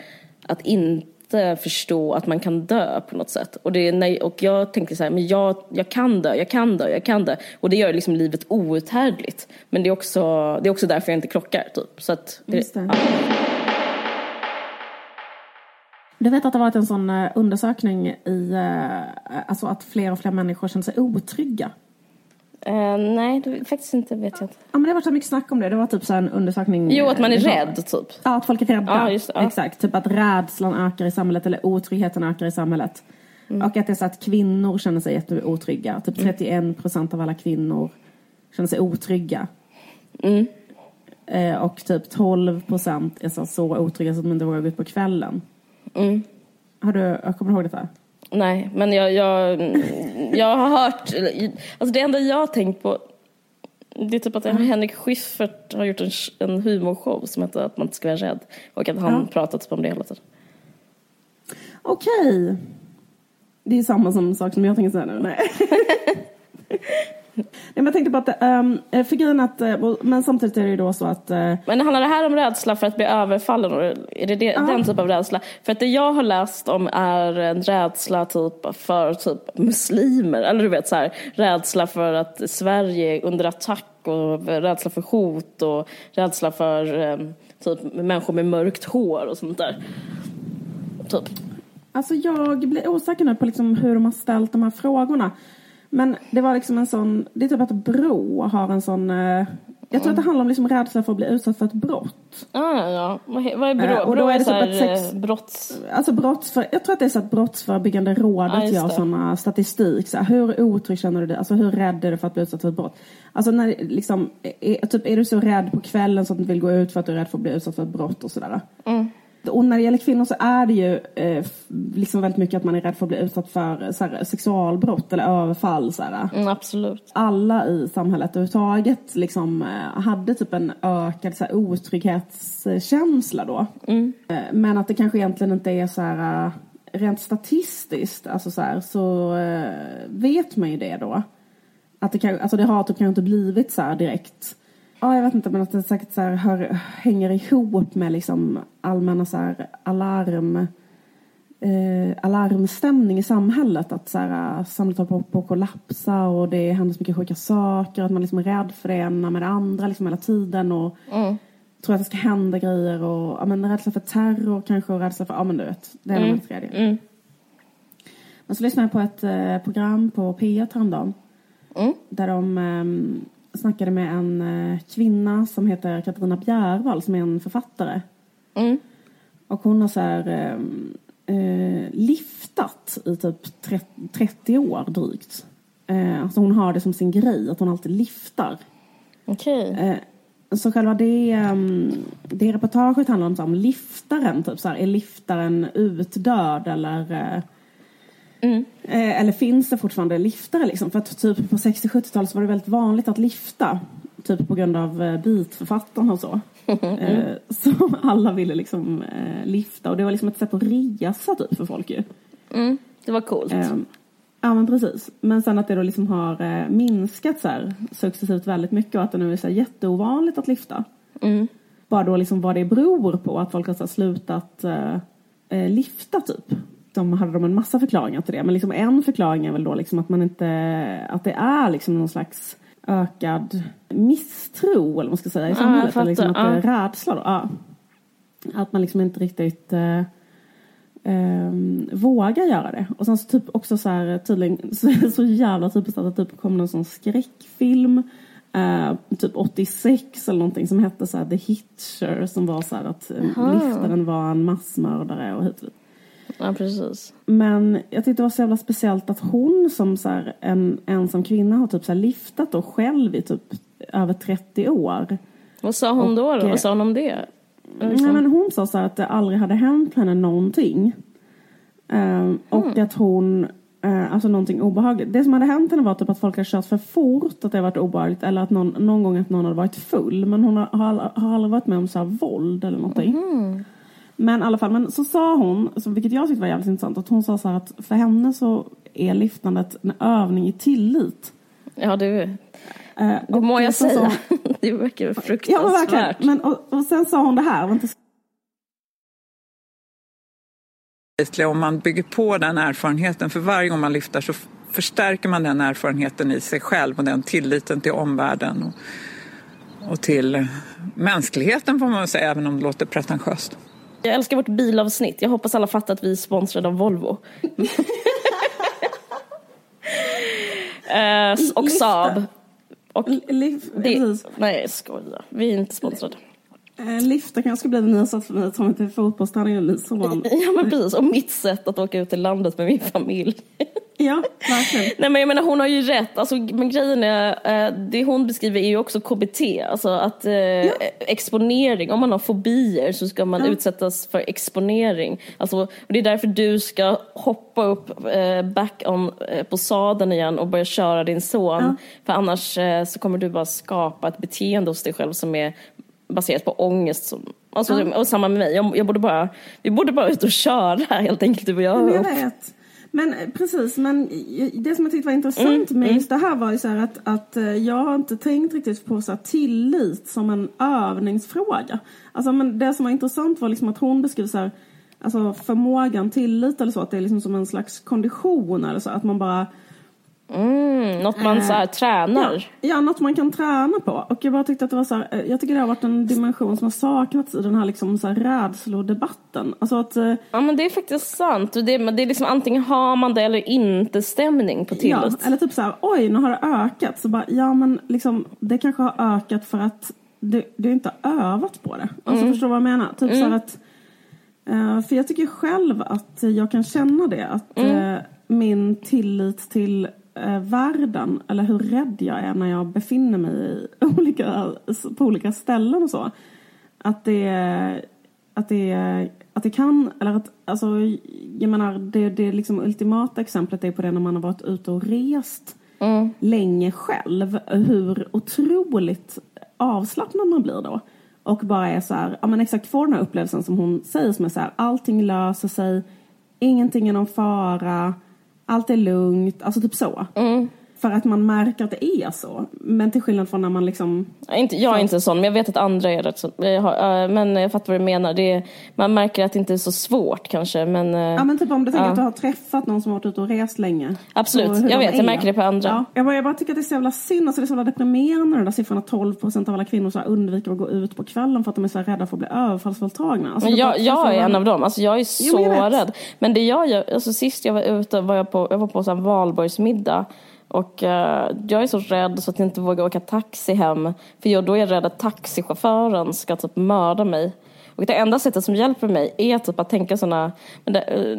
Speaker 2: att inte förstå att man kan dö på något sätt. Och, det är, nej, och jag tänker så här, men jag, jag kan dö, jag kan dö, jag kan dö. Och det gör liksom livet outhärdligt. Men det är också, det är också därför jag inte krockar. Typ. Så att, det.
Speaker 3: Du vet att det har varit en sån eh, undersökning i eh, alltså att fler och fler människor känner sig otrygga?
Speaker 2: Uh, nej, det, faktiskt inte vet jag inte.
Speaker 3: Ja, men det har varit så mycket snack om det. Det var typ så en undersökning.
Speaker 2: Jo, att man är rädd typ.
Speaker 3: Ja, att folk är rädda. Ja, just, ja. Exakt. Typ att rädslan ökar i samhället eller otryggheten ökar i samhället. Mm. Och att det är så att kvinnor känner sig jätteotrygga. Typ 31 procent av alla kvinnor känner sig otrygga. Mm. Och typ 12 procent är så, så otrygga så att de inte vågar gå ut på kvällen. Mm. Har du, kommer du ihåg detta?
Speaker 2: Nej, men jag, jag, jag har hört, alltså det enda jag har tänkt på det är typ att mm. Henrik Schyffert har gjort en, en humorshow som heter att man inte ska vara rädd och att han ja. pratat typ om det hela tiden.
Speaker 3: Okej. Okay. Det är samma som sak som jag tänker säga nu. Nej. men jag tänkte på att, um, för grejen att, uh, men samtidigt är det ju då så att... Uh,
Speaker 2: men handlar det här om rädsla för att bli överfallen? Är det, det uh. den typen av rädsla? För att det jag har läst om är en rädsla typ för typ muslimer, eller du vet så här, rädsla för att Sverige är under attack och rädsla för hot och rädsla för um, typ människor med mörkt hår och sånt där. Typ.
Speaker 3: Alltså jag blir osäker nu på liksom hur de har ställt de här frågorna. Men det var liksom en sån, det är typ att Bro har en sån eh, jag tror att det handlar om liksom rädsla för att bli utsatt för ett brott.
Speaker 2: Ah, ja. Vad är Brå? Eh, och då är det typ att sex, eh, brotts...
Speaker 3: Alltså brottsför, jag tror att det är så att Brottsförebyggande rådet ah, gör sådana statistik. Så här, hur otrygg känner du dig? Alltså hur rädd är du för att bli utsatt för ett brott? Alltså när, liksom, är, typ, är du så rädd på kvällen så att du inte vill gå ut för att du är rädd för att bli utsatt för ett brott och sådär? Mm. Och när det gäller kvinnor så är det ju eh, liksom väldigt mycket att man är rädd för att bli utsatt för så här, sexualbrott eller överfall. Så
Speaker 2: mm, absolut.
Speaker 3: Alla i samhället överhuvudtaget liksom, eh, hade typ en ökad så här, otrygghetskänsla då. Mm. Eh, men att det kanske egentligen inte är så här eh, rent statistiskt alltså så, här, så vet man ju det då. Att det, kan, alltså det har typ kanske inte blivit så här direkt Ja, jag vet inte, men att det säkert så här hör, hänger ihop med liksom allmänna så här alarm eh, alarmstämning i samhället. Att så här, samhället håller på, att kollapsa och det händer så mycket sjuka saker. Att man liksom är rädd för det ena med det andra liksom hela tiden. Och mm. tror att det ska hända grejer. Och ja, men, rädsla för terror kanske och rädsla för, ja men du vet, det ena mm. det tredje. Mm. Men så lyssnade jag på ett eh, program på P1 häromdagen. Mm. Där de eh, snackade med en eh, kvinna som heter Katarina Bjärvall som är en författare. Mm. Och hon har så här, eh, eh liftat i typ 30 år drygt. Eh, alltså hon har det som sin grej att hon alltid liftar.
Speaker 2: Okej. Okay. Eh,
Speaker 3: så själva det, um, det reportaget handlar om, så om liftaren, typ så här, är liftaren utdöd eller uh, Mm. Eh, eller finns det fortfarande liftare liksom? För att typ på 60-70-talet så var det väldigt vanligt att lifta. Typ på grund av eh, beatförfattarna och så. Mm. Eh, så alla ville liksom eh, lifta och det var liksom ett sätt att resa typ för folk ju.
Speaker 2: Mm. Det var coolt. Eh,
Speaker 3: ja men precis. Men sen att det då liksom har eh, minskat så här successivt väldigt mycket och att det nu är så här jätteovanligt att lifta. Mm. Bara då liksom vad det beror på att folk har så slutat eh, lifta typ de hade de en massa förklaringar till det. Men liksom en förklaring är väl då liksom att man inte, att det är liksom någon slags ökad misstro eller vad man ska säga i samhället. Ah, eller liksom att det är rädsla då. Ja. Att man liksom inte riktigt eh, eh, vågar göra det. Och sen så typ också så här tydligen så, så jävla typiskt att det typ kom någon sån skräckfilm Uh, typ 86 eller någonting som hette så här, The Hitcher som var så här att uh, liftaren var en massmördare och hit och dit.
Speaker 2: Ja, precis.
Speaker 3: Men jag tyckte det var så jävla speciellt att hon som så här, en ensam kvinna har typ så här liftat och själv i typ över 30 år.
Speaker 2: Vad sa hon då? då?
Speaker 3: Och,
Speaker 2: Vad sa hon om det?
Speaker 3: Nej, men hon sa så här att det aldrig hade hänt henne någonting. Ehm, och
Speaker 2: Mm.
Speaker 3: att hon, eh, alltså någonting obehagligt. Det som hade hänt henne var typ att folk hade kört för fort, att det varit obehagligt. Eller att någon, någon gång att någon hade varit full. Men hon har, har, aldrig- har aldrig varit med om så här våld eller någonting.
Speaker 2: Mm.
Speaker 3: Men i alla fall, men så sa hon, vilket jag tyckte var jävligt intressant, att hon sa så här att för henne så är liftandet en övning i tillit.
Speaker 2: Ja, det,
Speaker 3: Eh,
Speaker 2: det
Speaker 3: och
Speaker 2: må jag säga.
Speaker 3: hon-
Speaker 2: Det verkar
Speaker 3: Ja men
Speaker 2: fruktansvärt.
Speaker 3: verkligen. Men, och, och sen sa hon det här, vänta,
Speaker 6: Om man bygger på den erfarenheten, för varje gång man lyfter så förstärker man den erfarenheten i sig själv och den tilliten till omvärlden och, och till mänskligheten får man säga, även om det låter pretentiöst.
Speaker 2: Jag älskar vårt bilavsnitt. Jag hoppas alla fattar att vi är sponsrade av Volvo. S- och. Saab. Och
Speaker 3: Liv,
Speaker 2: det, nej. Vi är inte sponsrade.
Speaker 3: Eh, Lifta kanske ska bli den nya sättet för mig mig till fotbollsträningen med min son.
Speaker 2: Ja, men precis. Och mitt sätt att åka ut till landet med min familj.
Speaker 3: Ja, verkligen.
Speaker 2: Nej men jag menar hon har ju rätt, alltså, men grejen är, eh, det hon beskriver är ju också KBT, alltså att eh, exponering, om man har fobier så ska man utsättas för exponering. Alltså, och det är därför du ska hoppa upp eh, back on, eh, på sadeln igen och börja köra din son. För annars så kommer du bara skapa ett beteende hos dig själv som är baserat på ångest. Som, alltså, Och samma med mig, jag, jag borde bara, vi borde bara ut och köra helt enkelt du och jag.
Speaker 3: Jag vet. Men eh, precis, men det som jag tyckte var intressant
Speaker 2: Mm,
Speaker 3: med just det här var ju så här att, att eh, jag har inte tänkt riktigt på så tillit som en övningsfråga. Alltså men det som var intressant var liksom att hon beskriver så här, alltså förmågan, tillit eller så, att det är liksom som en slags kondition eller så, att man bara
Speaker 2: Mm, något man så här tränar.
Speaker 3: Ja, något man kan träna på. Och jag bara tyckte att det var så här, eh, jag tycker det har varit en dimension som har saknats i den här liksom så här rädslodebatten. Alltså att, eh,
Speaker 2: Ja men det är faktiskt sant. Det, men det är liksom antingen har man det eller inte stämning på
Speaker 3: ja,
Speaker 2: tillit.
Speaker 3: eller typ så här, oj nu har det ökat. Så bara, ja men liksom det kanske har ökat för att du, du inte har övat på det. Alltså förstår du vad jag menar? Typ så här att, eh, för jag tycker själv att jag kan känna det. Att eh, min tillit till eh, världen, eller hur rädd jag är när jag befinner mig i olika, på olika ställen och så. Att det, att det, att det kan, eller att, alltså, jag menar, det, det liksom ultimata exemplet är på det när man har varit ute och rest länge själv. Hur otroligt avslappnad man blir då. Och bara är så här, ja men exakt får den här upplevelsen som hon säger som är så här, allting löser sig, ingenting är någon fara, allt är lugnt, alltså typ så. Mm. För att man märker att det är så. Men till skillnad från när man liksom
Speaker 2: Inte, jag är inte sån, men jag vet att andra är rätt så. Jag har, äh, men jag fattar vad du menar. Det är, man märker att det inte är så svårt kanske. Men, äh,
Speaker 3: Ja men typ om du tänker
Speaker 2: Ja.
Speaker 3: att du har träffat någon som har varit ute och rest länge.
Speaker 2: Absolut. Jag vet, jag
Speaker 3: är.
Speaker 2: märker det på andra.
Speaker 3: Ja. Jag, bara, jag bara tycker att det är så jävla synd, alltså det är så jävla deprimerande de där siffrorna. 12% av alla kvinnor så undviker att gå ut på kvällen för att de är så rädda för att bli överfallsvåldtagna. Alltså, det bara-
Speaker 2: jag, jag är en av dem. Alltså jag är så
Speaker 3: Jo, jag
Speaker 2: rädd. Men det jag gör, alltså sist jag var ute var jag på, jag var på så här valborgsmiddag. Och eh, jag är så rädd så att jag inte vågar åka taxi hem. För jag, då är jag rädd att taxichauffören ska typ mörda mig. Och det enda sättet som hjälper mig är typ att tänka sådana, men det, eh,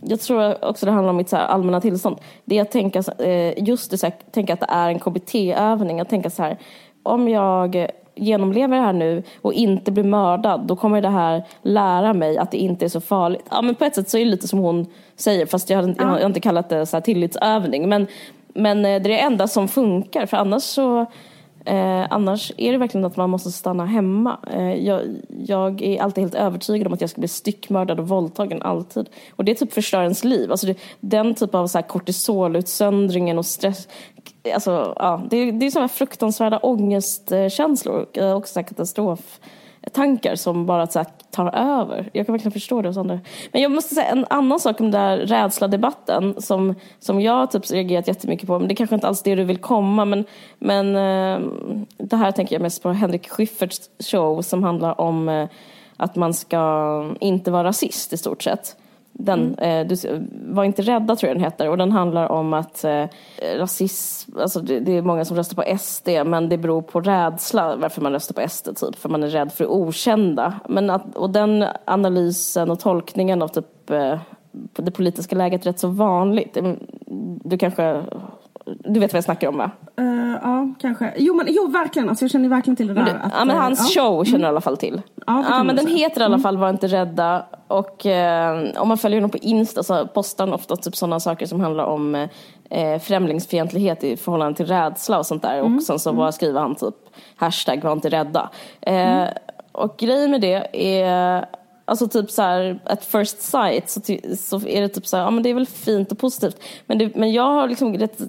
Speaker 2: jag tror också det handlar om mitt så allmänna tillstånd. Det är att tänka, eh, just det, så här, tänka att det är en KBT-övning. Att tänka så här, om jag genomlever det här nu och inte blir mördad, då kommer det här lära mig att det inte är så farligt. Ja, men på ett sätt så är det lite som hon säger, fast jag har, inte- jag har inte kallat det så här tillitsövning. Men, men eh, det är det enda som funkar, för annars så Eh, annars är det verkligen att man måste stanna hemma. Eh, jag, jag är alltid helt övertygad om att jag ska bli styckmördad och våldtagen, alltid. Och det typ förstör ens liv. Alltså det, den typ av så här kortisolutsöndringen och stress. Alltså, ja, det, det är sådana fruktansvärda ångestkänslor och eh, också så tankar som bara så här tar över. Jag kan verkligen förstå det hos andra. Men jag måste säga en annan sak om den där rädsla-debatten som, som jag typ reagerat jättemycket på. Men det är kanske inte alls det du vill komma. Men, men eh, det här tänker jag mest på Henrik Schyfferts show som handlar om eh, att man ska inte vara rasist i stort sett. Den, eh, du, var inte rädda tror jag den heter och den handlar om att eh, rasism, alltså det, det är många som röstar på SD men det beror på rädsla varför man röstar på SD typ, för man är rädd för det okända. Men att, och den analysen och tolkningen av typ eh, det politiska läget rätt så vanligt. Du kanske du vet vad jag snackar om va?
Speaker 3: Uh, ja, kanske. Jo, men, jo, verkligen. Alltså, jag känner verkligen till det där.
Speaker 2: Du, att, ja, men hans uh, show känner du i alla fall till. Ja, ja men den säga. heter i alla mm. fall Var inte rädda. Och eh, om man följer honom på Insta så postar han ofta typ sådana saker som handlar om eh, främlingsfientlighet i förhållande till rädsla och sånt där. Mm. Och sen så bara skriver han typ hashtag var inte rädda. Mm. Och grejen med det är Alltså typ så här, at first sight så, så är det typ så här, ja men det är väl fint och positivt. Men, det, men jag har liksom rätt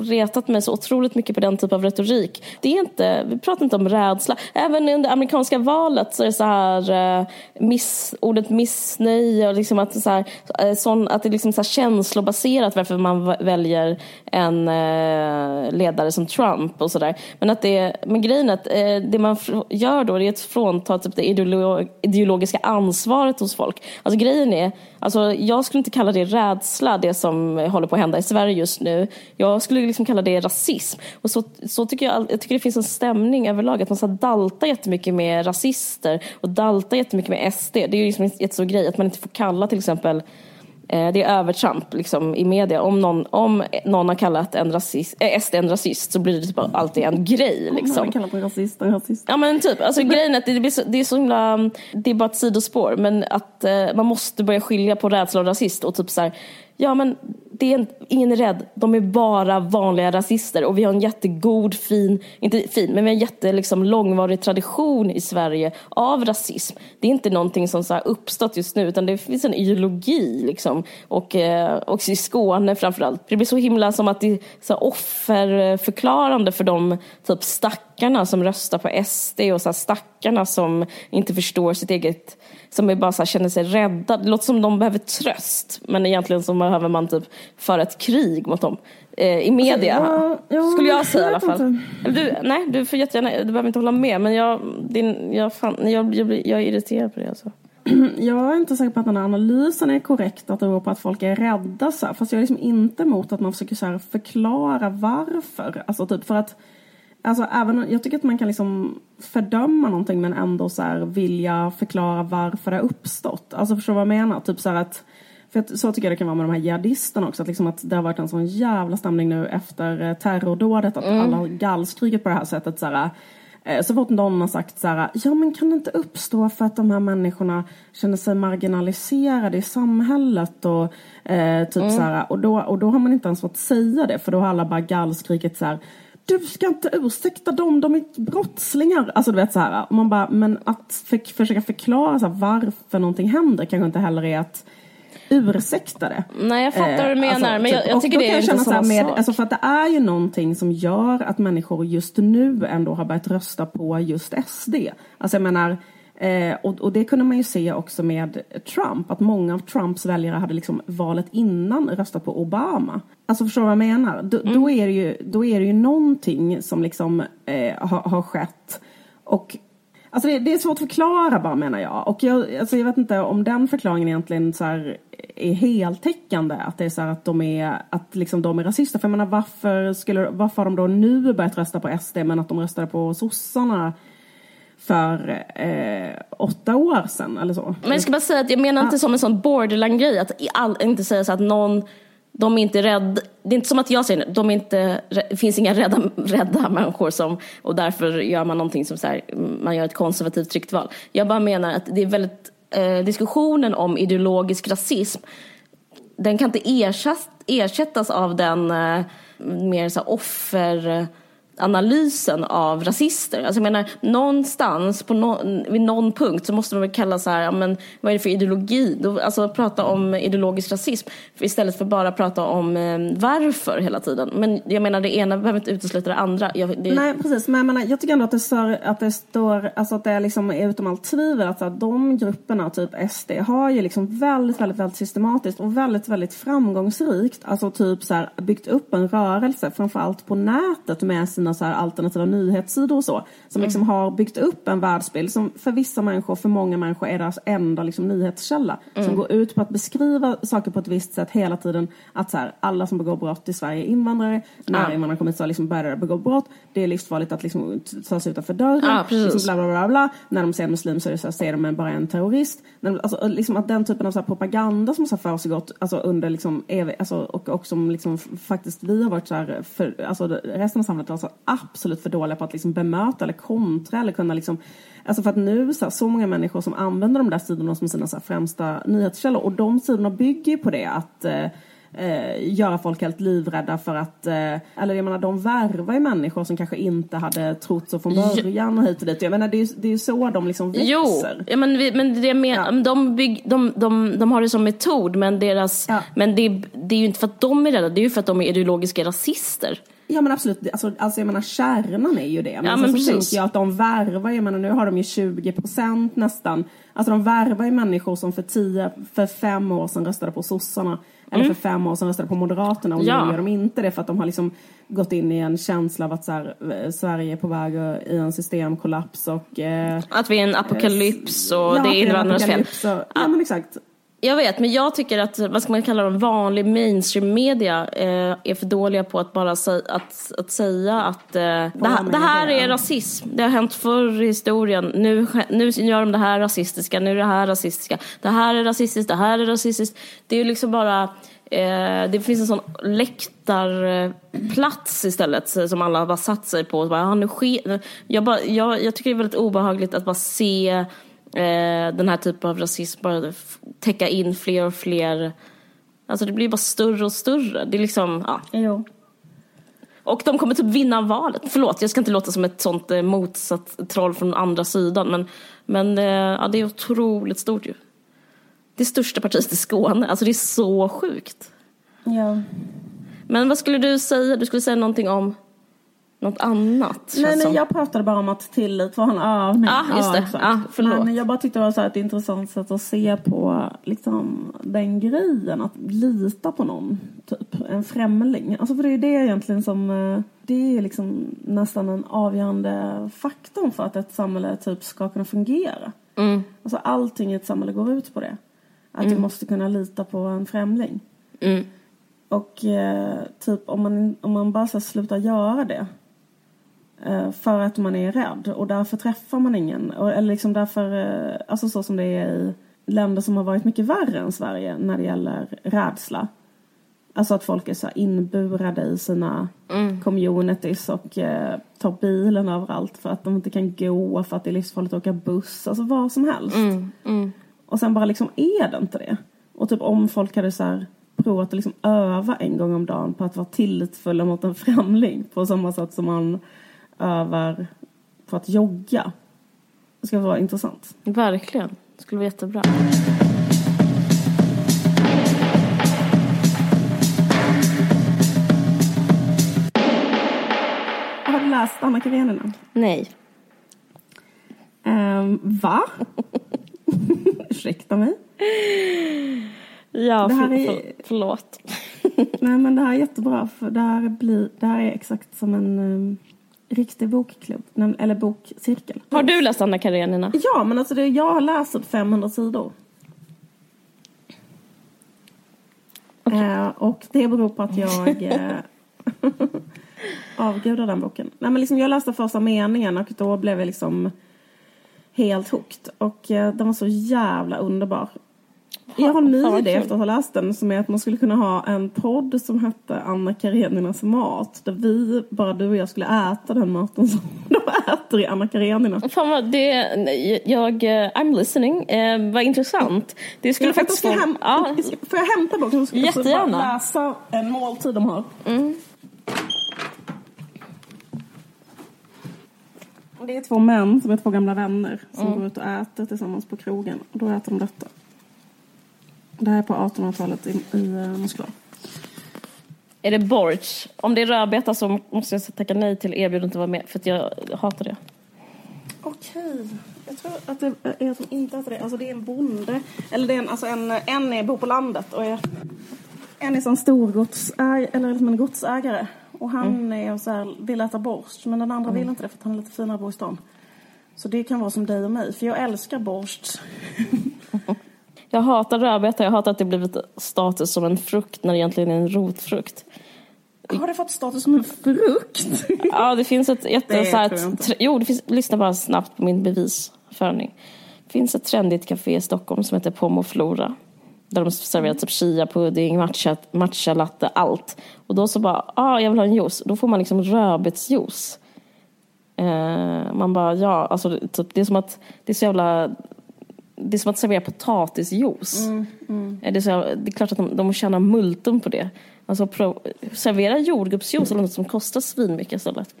Speaker 2: retat mig så otroligt mycket på den typ av retorik. Det är inte, vi pratar inte om rädsla. Även under amerikanska valet så är det så här eh, miss, ordet missnöje och liksom att, så här, eh, sån, att det är liksom så här känslobaserat varför man väljer en eh, ledare som Trump och sådär. Men, att det, men grejen är att det man gör då är att frånta typ det ideologiska ansvaret hos folk. Alltså grejen är, alltså, jag skulle inte kalla det rädsla det som håller på att hända i Sverige just nu. Jag skulle liksom kalla det rasism. Och så, så tycker jag, jag tycker det finns en stämning överlag att man ska dalta jättemycket med rasister och dalta jättemycket med SD. Det är ju liksom en jättestor grej att man inte får kalla till exempel det är övertramp liksom, i media. Om någon, om någon har kallat en rasist, äh, SD en rasist så blir det typ alltid en grej. Liksom.
Speaker 3: Om kallar en rasist en rasist.
Speaker 2: Ja men typ, alltså, grejen är att det, blir så, det är så himla, det är bara ett sidospår. Men att eh, man måste börja skilja på rädsla och rasist och typ så här, ja men det är ingen är rädd, de är bara vanliga rasister och vi har en jättegod, fin, inte fin, men vi har en jätte liksom, långvarig tradition i Sverige av rasism. Det är inte någonting som så här, uppstått just nu utan det finns en ideologi liksom. och eh, också i Skåne framförallt. Det blir så himla som att det är så här, offerförklarande för de typ stackarna som röstar på SD och så här, stackarna som inte förstår sitt eget som är bara så här, känner sig rädda. Det låter som de behöver tröst men egentligen så behöver man typ föra ett krig mot dem. Eh, I media, ja, ja, skulle jag säga jag i alla fall. du, nej, du får jättegärna, du behöver inte hålla med men jag, din, jag, fan, jag, jag, jag är irriterad på det alltså.
Speaker 3: Jag är inte säker på att den här analysen är korrekt att det beror på att folk är rädda så här. Fast jag är liksom inte emot att man försöker så förklara varför. Alltså typ för att Alltså även, jag tycker att man kan liksom fördöma någonting men ändå så här vilja förklara varför det har uppstått. Alltså förstår du vad jag menar? Typ så att, för så tycker jag det kan vara med de här jihadisterna också. Att, liksom att det har varit en sån jävla stämning nu efter eh, terrordådet. Att mm. alla har gallskrikit på det här sättet. Så, här, eh, så fort någon har sagt så här, ja men kan det inte uppstå för att de här människorna känner sig marginaliserade i samhället och eh, typ mm. så här, och då, och då har man inte ens fått säga det för då har alla bara gallskrikit så här du ska inte ursäkta dem, de är brottslingar. Alltså du vet så här, man bara, men att för, försöka förklara så här, varför någonting händer kanske inte heller är att ursäkta det.
Speaker 2: Nej jag fattar vad du menar alltså, men jag, typ, jag tycker det är inte samma med, sak.
Speaker 3: Alltså för att det är ju någonting som gör att människor just nu ändå har börjat rösta på just SD. Alltså jag menar Eh, och, och, det kunde man ju se också med Trump, att många av Trumps väljare hade liksom valet innan röstat på Obama. Alltså förstår du vad jag menar? D mm. då, är det ju, då är det ju någonting som liksom eh, har, har skett. Och Alltså det, det, är svårt att förklara bara menar jag. Och jag, alltså jag vet inte om den förklaringen egentligen så är heltäckande. Att det är så att de är, att liksom de är rasister. För jag menar varför, skulle, varför har de då nu börjat rösta på SD men att de röstade på sossarna för eh, åtta år sedan eller så.
Speaker 2: Men jag ska bara säga att jag menar inte som en sån borderline-grej att all, inte säga så att någon de är inte rädda. Det är inte som att jag säger de är inte, det finns inga rädda, rädda människor som, och därför gör man någonting som så här, man gör ett konservativt tryckt val. Jag bara menar att det är väldigt, eh, diskussionen om ideologisk rasism, den kan inte ersättas, ersättas av den eh, mer så offer analysen av rasister. Alltså jag menar, någonstans, på no, vid någon punkt så måste man väl kalla så här, ja, men vad är det för ideologi? Då, alltså prata om ideologisk rasism istället för bara prata om eh, varför hela tiden. Men jag menar, det ena behöver inte utesluta det andra. Jag, det...
Speaker 3: Nej, precis. Men jag, menar, jag tycker ändå att det står, att det, står, alltså att det är liksom är utom allt tvivel att, att de grupperna, typ SD, har ju liksom väldigt, väldigt, väldigt systematiskt och väldigt, väldigt framgångsrikt, alltså typ så här, byggt upp en rörelse, framförallt på nätet med sina sina så här alternativa nyhetssidor och så. Som liksom
Speaker 2: Mm.
Speaker 3: har byggt upp en världsbild som för vissa människor, för många människor är deras enda liksom, nyhetskälla.
Speaker 2: Mm.
Speaker 3: Som går ut på att beskriva saker på ett visst sätt hela tiden. Att så här, alla som begår brott i Sverige är invandrare. När
Speaker 2: Ja.
Speaker 3: invandrare kommer hit så liksom börjar de begå brott. Det är livsfarligt att liksom, ta sig utanför dörren.
Speaker 2: Precis.
Speaker 3: liksom, bla, bla, bla, bla. När de ser en muslim så, är det så här, ser de bara en terrorist. När de, alltså, liksom att den typen av så här, propaganda som har försiggått alltså, under liksom, ev- alltså, och, och som liksom, faktiskt vi har varit så här, för, alltså, resten av samhället så absolut för dåliga på att liksom, bemöta eller kontra eller kunna liksom Alltså för att nu så, här, så många människor som använder de där sidorna som sina så här, främsta nyhetskällor och de sidorna bygger ju på det att eh, eh, göra folk helt livrädda för att, eh, eller jag menar de värvar ju människor som kanske inte hade trott så från början och hit och dit. Jag menar det är ju det är ju så de liksom växer.
Speaker 2: Jo, ja, men, vi, men det med,
Speaker 3: Ja.
Speaker 2: de, bygg, de, de, de har det som metod men, deras,
Speaker 3: Ja.
Speaker 2: men det, det är ju inte för att de är rädda, det är ju för att de är ideologiska rasister.
Speaker 3: Ja men absolut, alltså, alltså jag menar kärnan är ju det. Men,
Speaker 2: Ja,
Speaker 3: sen
Speaker 2: men
Speaker 3: så
Speaker 2: precis.
Speaker 3: tänker jag att de värvar, jag menar nu har de ju 20 procent nästan. Alltså de värvar ju människor som för, tio, för fem år sedan röstade på sossarna. Eller för fem år sedan röstade på Moderaterna och
Speaker 2: Mm. Ja.
Speaker 3: nu gör de inte det för att de har liksom gått in i en känsla av att så här, eh, Sverige är på väg i en systemkollaps och... Eh,
Speaker 2: Att vi är en apokalyps och
Speaker 3: ja,
Speaker 2: det är invandrarnas fel.
Speaker 3: och- Ja men exakt.
Speaker 2: Jag vet, men jag tycker att, vad ska man kalla dem, vanlig mainstream media eh, är för dåliga på att bara säga att, att, säga att eh, det, det här är rasism. Det har hänt förr i historien. Nu, nu gör de det här rasistiska, nu är det här rasistiska. Det här är rasistiskt, det här är rasistiskt. Det är ju liksom bara, eh, det finns en sån läktarplats istället som alla har bara satt sig på. Och bara, ah, nu sker, jag, bara, jag, jag tycker det är väldigt obehagligt att bara se eh, den här typen av rasism bara täcka in fler och fler. Alltså det blir bara större och större. Det är liksom, ja.
Speaker 3: Jo.
Speaker 2: Och de kommer typ vinna valet. Förlåt, jag ska inte låta som ett sånt eh, motsatt troll från andra sidan. Men, men eh, ja, det är otroligt stort ju. Det största partiet i Skåne. Alltså det är så sjukt.
Speaker 3: Ja.
Speaker 2: Men vad skulle du säga? Du skulle säga någonting om något annat.
Speaker 3: Nej,
Speaker 2: som.
Speaker 3: jag pratade bara om att tillit var en övning.
Speaker 2: Ja, just det. Ja, förlåt.
Speaker 3: Men jag bara tyckte det var så ett intressant sätt att se på liksom, den grejen. Att lita på någon, typ. En främling. Alltså för det är det egentligen som... eh, Det är liksom nästan en avgörande faktorn för att ett samhälle typ ska kunna fungera.
Speaker 2: Mm.
Speaker 3: Alltså allting i ett samhälle går ut på det. Att vi måste kunna lita på en främling.
Speaker 2: Mm.
Speaker 3: Och eh, typ om man, om man bara så slutar göra det för att man är rädd och därför träffar man ingen. Eller liksom därför, eh, alltså så som det är i länder som har varit mycket värre än Sverige när det gäller rädsla. Alltså att folk är så inburade i sina communities och eh, tar bilen överallt för att de inte kan gå, för att det är livsfarligt att åka buss, alltså vad som helst. Och sen bara liksom är det inte det. Och typ om folk hade så här provat att liksom öva en gång om dagen på att vara tillitsfulla mot en främling på samma sätt som man övar på att jogga. Det ska vara intressant.
Speaker 2: Verkligen. Det skulle vara jättebra.
Speaker 3: Har du läst Anna Karenina?
Speaker 2: Nej.
Speaker 3: Um, va? Ursäkta mig?
Speaker 2: Ja,
Speaker 3: Det här är-
Speaker 2: för, förlåt.
Speaker 3: Nej men det här är jättebra för det här, blir, det här är exakt som en um, riktig bokklubb, eller bokcirkel.
Speaker 2: Har du läst Anna Karenina?
Speaker 3: Ja men alltså det, jag har läst upp 500 sidor. Eh, och det beror på att jag eh, avgudar den boken. Nej men liksom jag läste första meningen och då blev jag liksom helt hooked. Och eh, den var så jävla underbar. Jag har en ny idé efter att ha läst den som är att man skulle kunna ha en podd som hette Anna Kareninas mat. Där vi, bara du och jag, skulle äta den maten som de äter i Anna Karenina.
Speaker 2: Fan vad det, jag, eh, I'm listening. Eh, vad intressant. Det skulle
Speaker 3: Jag
Speaker 2: faktiskt
Speaker 3: ska häm-
Speaker 2: ja,
Speaker 3: Får jag hämta boken? Ska
Speaker 2: Jättegärna.
Speaker 3: bara läsa en måltid de har. Och Det är två män som är två gamla vänner som går ut och äter tillsammans på krogen. Och då äter de detta. Det här är på 1800-talet i, i eh, Moskva.
Speaker 2: är det borts? Om det är rödbeta så måste jag tacka nej till erbjudandet att vara med. För att jag hatar det.
Speaker 3: Okej. Jag tror att det är som inte äter det. Alltså det är en bonde. Eller det är en, alltså en, en är, bor på landet och är en är sån storgodsägare, eller liksom en godsägare. Och han är så här, vill äta borst. Men den andra vill inte det för att han är lite finare på i stan. Så det kan vara som dig och mig. För jag älskar borst.
Speaker 2: Jag hatar rödbeta, jag hatar att det blivit status som en frukt när det egentligen är en rotfrukt.
Speaker 3: Har det fått status som en frukt?
Speaker 2: Ja, det finns ett jätte...
Speaker 3: Det
Speaker 2: så här, jo, det finns, lyssna bara snabbt på min bevisföring. Det finns ett trendigt café i Stockholm som heter Pomoflora. Där de serverar typ chia-pudding, matcha, matcha latte, allt. Och då så bara, ah, jag vill ha en juice. Då får man liksom rödbetsjuice. Eh, man bara, ja, alltså det- typ, det är som att, det är så jävla det är som att servera potatisjuice. Eh, Det, är så, det är klart att de, de tjänar multum på det. Alltså pro, servera jordgubbsjuice eller något som kostar svinmycket istället.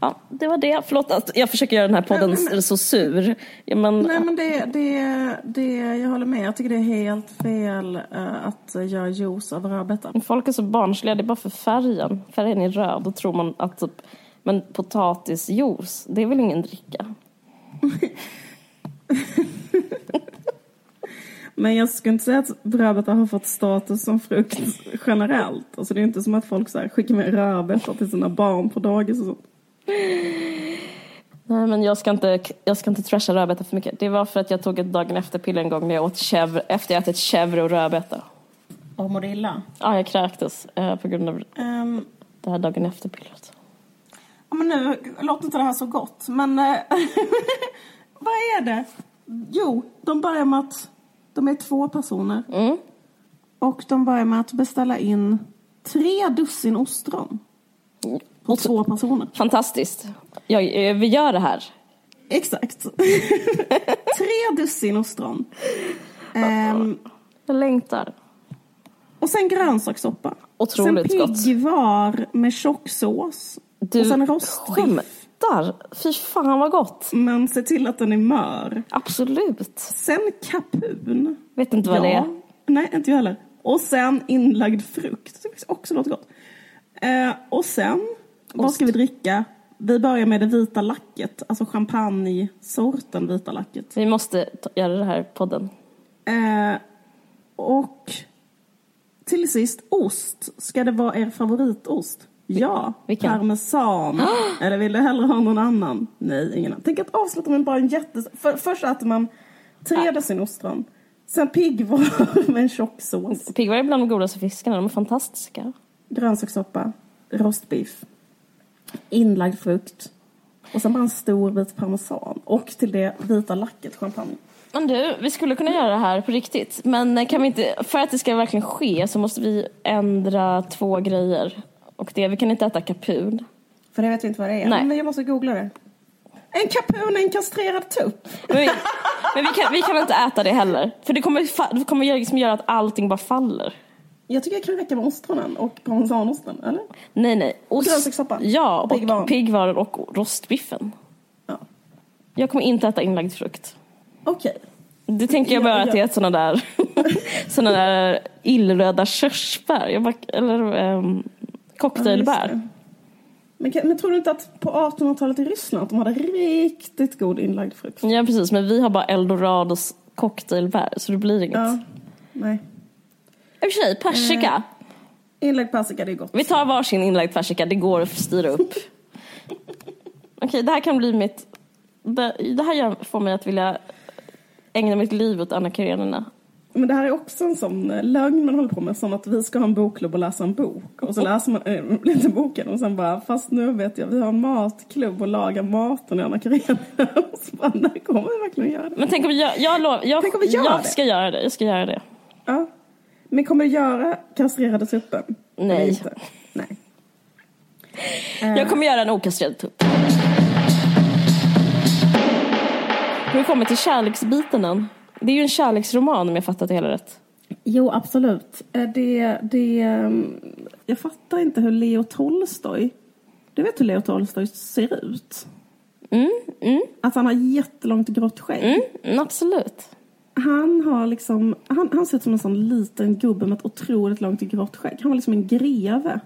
Speaker 2: Ja, det var det. Förlåt att jag försöker göra den här podden
Speaker 3: Nej, men-
Speaker 2: så sur. Ja, men,
Speaker 3: Nej men det, det, det, jag håller med. Jag tycker det är helt fel eh, att göra juice av rödbeta.
Speaker 2: Folk är så barnsliga, det är bara för färgen. Färgen är röd, då tror man att typ, men potatisjuice, det är väl ingen dricka?
Speaker 3: Men jag skulle inte säga att rödbeta har fått status som frukt generellt. Alltså det är inte som att folk så här skickar med rödbetor till sina barn på dagis och så.
Speaker 2: Nej, men jag ska inte, jag ska inte trasha rödbeta för mycket. Det var för att jag tog ett dagen efter-piller en gång när jag åt chèvre, efter jag ätit chèvre och rödbeta.
Speaker 3: Och mår illa.
Speaker 2: Ja, jag kräktes eh, på grund av
Speaker 3: Um,
Speaker 2: det här dagen efter-pillret.
Speaker 3: ja, men nu låter inte det här så gott. Men eh, vad är det? Jo, de börjar med att de är två personer. Och de börjar med att beställa in tre dussin ostron. På två personer.
Speaker 2: Fantastiskt. Jag, eh, vi gör det här.
Speaker 3: Exakt. tre dussin ostron. Ehm,
Speaker 2: Jag längtar.
Speaker 3: och sen grönsakssoppa.
Speaker 2: Otroligt
Speaker 3: sen
Speaker 2: gott.
Speaker 3: piggvar med tjocksås.
Speaker 2: Du
Speaker 3: och sen rostbiff.
Speaker 2: Skämtar? Fy fan vad gott.
Speaker 3: Men se till att den är mör.
Speaker 2: Absolut.
Speaker 3: Sen kapun.
Speaker 2: Vet inte vad det är.
Speaker 3: Nej, inte jag heller. Och sen inlagd frukt. Det också låter gott. Eh, och sen, vad ska vi dricka? Vi börjar med det vita lacket. Alltså champagne-sorten vita lacket.
Speaker 2: Vi måste göra det här podden.
Speaker 3: Eh, och till sist, ost. Ska det vara er favoritost? Ja,
Speaker 2: Vilken?
Speaker 3: parmesan. Eller vill du hellre ha någon annan? Nej, ingen annan. Tänk att avsluta med bara en jätte... För, först äter man tre dussin ostron. Sen piggvar med en tjock sås.
Speaker 2: Piggvar är bland de godaste fiskarna. De är fantastiska.
Speaker 3: Grönsakssoppa. Rostbiff. Inlagd frukt. Och sen bara en stor bit parmesan. Och till det vita lacket, champagne.
Speaker 2: Men du, vi skulle kunna göra det här på riktigt. Men kan vi inte, för att det ska verkligen ske så måste vi ändra två grejer. Och det, vi kan inte äta kapun.
Speaker 3: För det vet vi inte vad det är.
Speaker 2: Nej.
Speaker 3: Men jag måste googla det. En kapun är en kastrerad tupp.
Speaker 2: Men vi, men vi, kan, vi kan inte äta det heller. För det kommer, det kommer liksom göra att allting bara faller.
Speaker 3: Jag tycker det kan räcka med ostronen och parmesanosten, eller?
Speaker 2: Nej, nej. Ost-. Ja,
Speaker 3: Och piggvar.
Speaker 2: och rostbiffen.
Speaker 3: Ja.
Speaker 2: Jag kommer inte äta inlagd frukt.
Speaker 3: Okej.
Speaker 2: Det tänker jag bara
Speaker 3: Ja,
Speaker 2: att det är
Speaker 3: ja.
Speaker 2: ett sådana där, såna där illröda körsbär. Jag bara, eller um,
Speaker 3: Ja,
Speaker 2: cocktailbär.
Speaker 3: det. Men, kan- men tror du inte att på 1800-talet i Ryssland att de hade riktigt god inlagd frukt?
Speaker 2: Ja, precis. Men vi har bara eldorados cocktailbär, så det blir inget.
Speaker 3: Ja. Nej.
Speaker 2: I och för sig, persika.
Speaker 3: Inlagd persika, det är gott.
Speaker 2: Vi tar varsin inlagd persika, det går att styra upp. Okej, det här kan bli mitt... Det, här får mig att vilja ägna mitt liv åt Anna Karenina.
Speaker 3: Men det här är också en sån eh, lögn man håller på med. Som att vi ska ha en bokklubb och läsa en bok. Och så läser man äh, inte boken och sen bara, fast nu vet jag, vi har en matklubb och lagar maten i Anna Karenina. Och så bara, nej, kommer vi verkligen göra det?
Speaker 2: Men tänk om jag, jag, lov, jag,
Speaker 3: Tänk om vi gör
Speaker 2: jag
Speaker 3: det?
Speaker 2: ska göra det. Jag ska göra det.
Speaker 3: Ja. Men kommer du göra kastrerade tuppen?
Speaker 2: Nej.
Speaker 3: Inte? Nej.
Speaker 2: Jag kommer göra en okastrerad tupp. Har vi kommit till kärleksbiten än? Det är ju en kärleksroman om jag fattat det hela rätt.
Speaker 3: Jo, absolut. Eh, Det, det, ehm, jag fattar inte hur Leo Tolstoj... Du vet hur Leo Tolstoj ser ut? Att han har jättelångt grått skägg.
Speaker 2: Mm, absolut.
Speaker 3: Han har liksom... Han, han ser ut som en sån liten gubbe med ett otroligt långt grått skägg. Han var liksom en greve.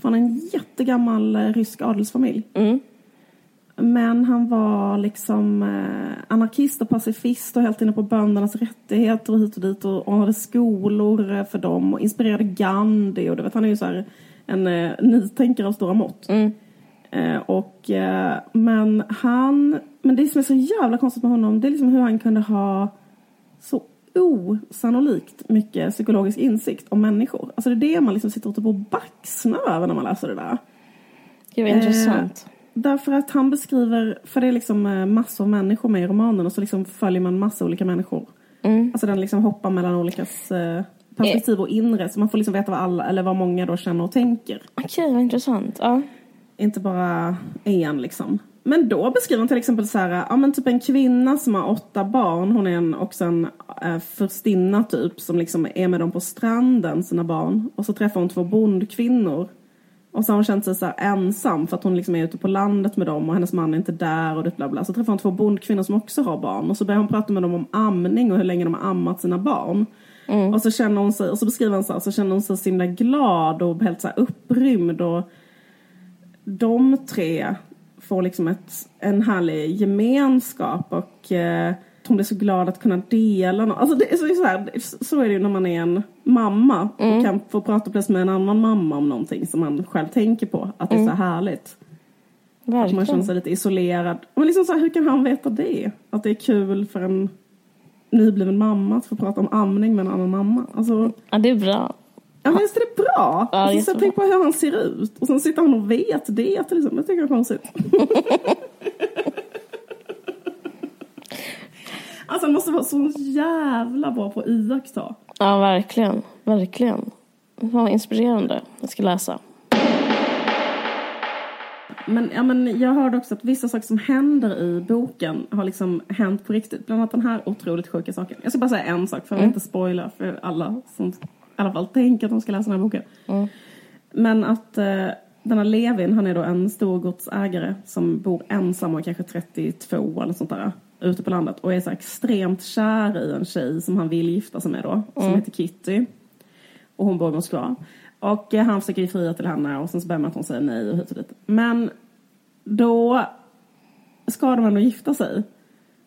Speaker 3: Från en jättegammal eh, rysk adelsfamilj. Men han var liksom eh, anarkist och pacifist och helt inne på böndernas rättigheter och hit och dit och, och hade skolor eh, för dem och inspirerade Gandhi och du vet han är ju så här en eh, nytänkare av stora mått.
Speaker 2: Mm.
Speaker 3: Eh, och, eh, men han, men det som är så jävla konstigt med honom det är liksom hur han kunde ha så osannolikt mycket psykologisk insikt om människor. Alltså det är det man liksom sitter och typ och baxnar över när man läser det där.
Speaker 2: Gud vad intressant.
Speaker 3: Därför att han beskriver, för det är liksom eh, massor av människor med i romanen och så liksom följer man massa olika människor.
Speaker 2: Mm.
Speaker 3: Alltså den liksom hoppar mellan olika eh, perspektiv och inre så man får liksom veta vad alla, eller vad många då känner och tänker.
Speaker 2: Okej, vad intressant. Ja.
Speaker 3: Inte bara en liksom. Men då beskriver han till exempel så här, ja men typ en kvinna som har åtta barn, hon är en, också en äh, förstinna typ som liksom är med dem på stranden, sina barn. Och så träffar hon två bondkvinnor. Och så har hon känt sig så ensam för att hon liksom är ute på landet med dem och hennes man är inte där och det bla bla. Så träffar hon två bondkvinnor som också har barn och så börjar hon prata med dem om amning och hur länge de har ammat sina barn. Och så känner hon sig, och så beskriver han så här, så känner hon sig så himla glad och helt så här upprymd och de tre får liksom ett, en härlig gemenskap och eh, hon blir så glad att kunna dela något. Alltså det är så, så, här, så är det ju när man är en mamma och kan få prata plötsligt med en annan mamma om någonting som man själv tänker på. Att det är så härligt. Att man känner
Speaker 2: Verkligen.
Speaker 3: sig lite isolerad. Men liksom så här, hur kan han veta det? Att det är kul för en nybliven mamma att få prata om amning med en annan mamma. Alltså,
Speaker 2: Ja, det är bra.
Speaker 3: ja men visst är det bra?
Speaker 2: Ja,
Speaker 3: alltså, så tänk på hur han ser ut. Och sen sitter han och vet det. Liksom. Jag tycker det är konstigt. alltså han måste vara så jävla bra på att iaktta.
Speaker 2: Ja, verkligen. Verkligen. Vad inspirerande. Jag ska läsa.
Speaker 3: Men, ja, men jag hörde också att vissa saker som händer i boken har liksom hänt på riktigt. Bland annat den här otroligt sjuka saken. Jag ska bara säga en sak för jag vill inte spoila för alla som i alla fall tänker att de ska läsa den här boken. Men att eh, den här Levin, han är då en storgodsägare som bor ensam och kanske 32 eller sånt där. Ute på landet och är så extremt kär i en tjej som han vill gifta sig med då. Som heter Kitty. Och hon bor i Moskva. Och eh, han försöker ge fria till henne och sen så börjar man att hon säger nej och hit och dit. Men då ska de ändå gifta sig.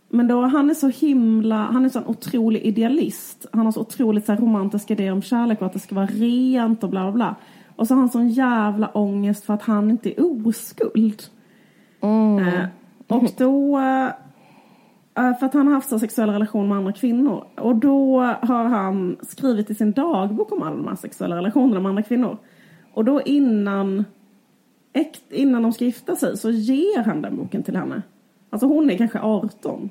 Speaker 3: Men då, han är så himla, han är så en otrolig idealist. Han har så otroligt så här, romantiska idéer om kärlek och att det ska vara rent och bla bla bla. Och så har han sån jävla ångest för att han inte är oskuld. Eh, och då, eh, Eh, för att han har haft så sexuella relationer med andra kvinnor. Och då har han skrivit i sin dagbok om alla de här sexuella relationerna med andra kvinnor. Och då innan, äkt, innan de ska gifta sig så ger han den boken till henne. Alltså hon är kanske 18.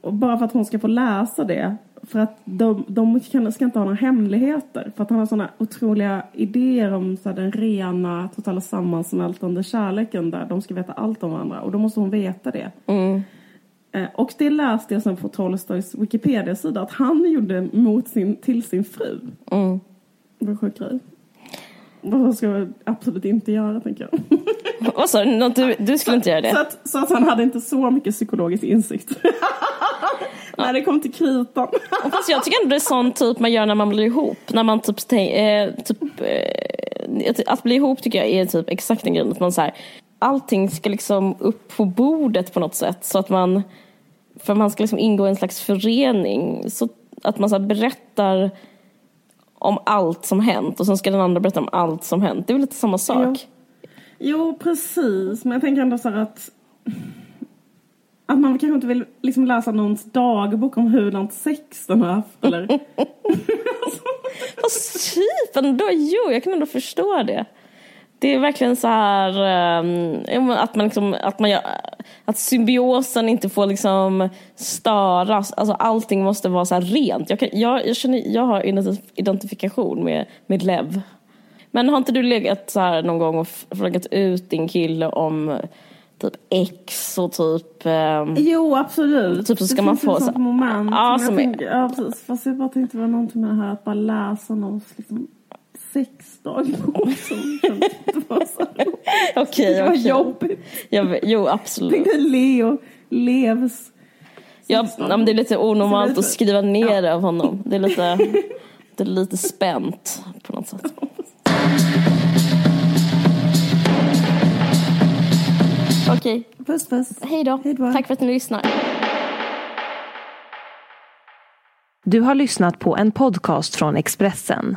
Speaker 3: Och bara för att hon ska få läsa det. För att de, de kan, ska inte ha några hemligheter. För att han har sådana otroliga idéer om så här, den rena, totala sammansmältande kärleken där de ska veta allt om varandra. Och då måste hon veta det. Mm. Och det läste jag sen på Tolstojs Wikipedia-sida att han gjorde mot sin, till sin fru. Det var en sjuk grej. Vad ska jag absolut inte göra tänker jag.
Speaker 2: Vad sa du? Du, du skulle inte göra
Speaker 3: Så
Speaker 2: det?
Speaker 3: att, så att han hade inte så mycket psykologisk insikt. När det kom till kritan.
Speaker 2: Fast jag tycker ändå det är sån typ man gör när man blir ihop. När man typ, eh, typ eh, att- att bli ihop tycker jag är typ exakt den grejen. Att man så här, allting ska liksom upp på bordet på något sätt. Så att man, för man ska liksom ingå i en slags förening. Så att man så berättar om allt som hänt och sen ska den andra berätta om allt som hänt. Det är väl lite samma sak?
Speaker 3: Jo, precis. Men jag tänker ändå så här att... Att man kanske inte vill liksom läsa någons dagbok om hurdant sex den har haft. Eller?
Speaker 2: Fast typ ändå, jo jag kan ändå förstå det. Det är verkligen så här men att man liksom, att man gör, att symbiosen inte får liksom störas. Alltså allting måste vara så här rent. Jag, kan, jag, jag, känner, jag har identif- identifikation med, med Lev. Men har inte du legat så här någon gång och frågat ut din kille om typ ex och typ ehm,
Speaker 3: Jo, absolut.
Speaker 2: Typ så ska
Speaker 3: det
Speaker 2: man
Speaker 3: finns
Speaker 2: få
Speaker 3: ett
Speaker 2: så-
Speaker 3: sånt moment.
Speaker 2: Ja,
Speaker 3: som
Speaker 2: som
Speaker 3: jag
Speaker 2: är-
Speaker 3: tänker, ja, precis. Fast jag bara tänkte det var någonting med det här att bara läsa någons liksom, sexdagbok. som kändes- Det var så
Speaker 2: Okej,
Speaker 3: det var
Speaker 2: okej.
Speaker 3: jobbigt.
Speaker 2: Jag, jo absolut.
Speaker 3: Tänkte Leo, Levs.
Speaker 2: Ja, ja, men det är lite onormalt
Speaker 3: lite-
Speaker 2: att skriva ner det av honom. Det är lite, det är lite spänt på något sätt. Okej,
Speaker 3: Puss puss.
Speaker 2: hej då.
Speaker 3: Hej då.
Speaker 2: Tack för att ni lyssnar.
Speaker 1: Du har lyssnat på en podcast från Expressen.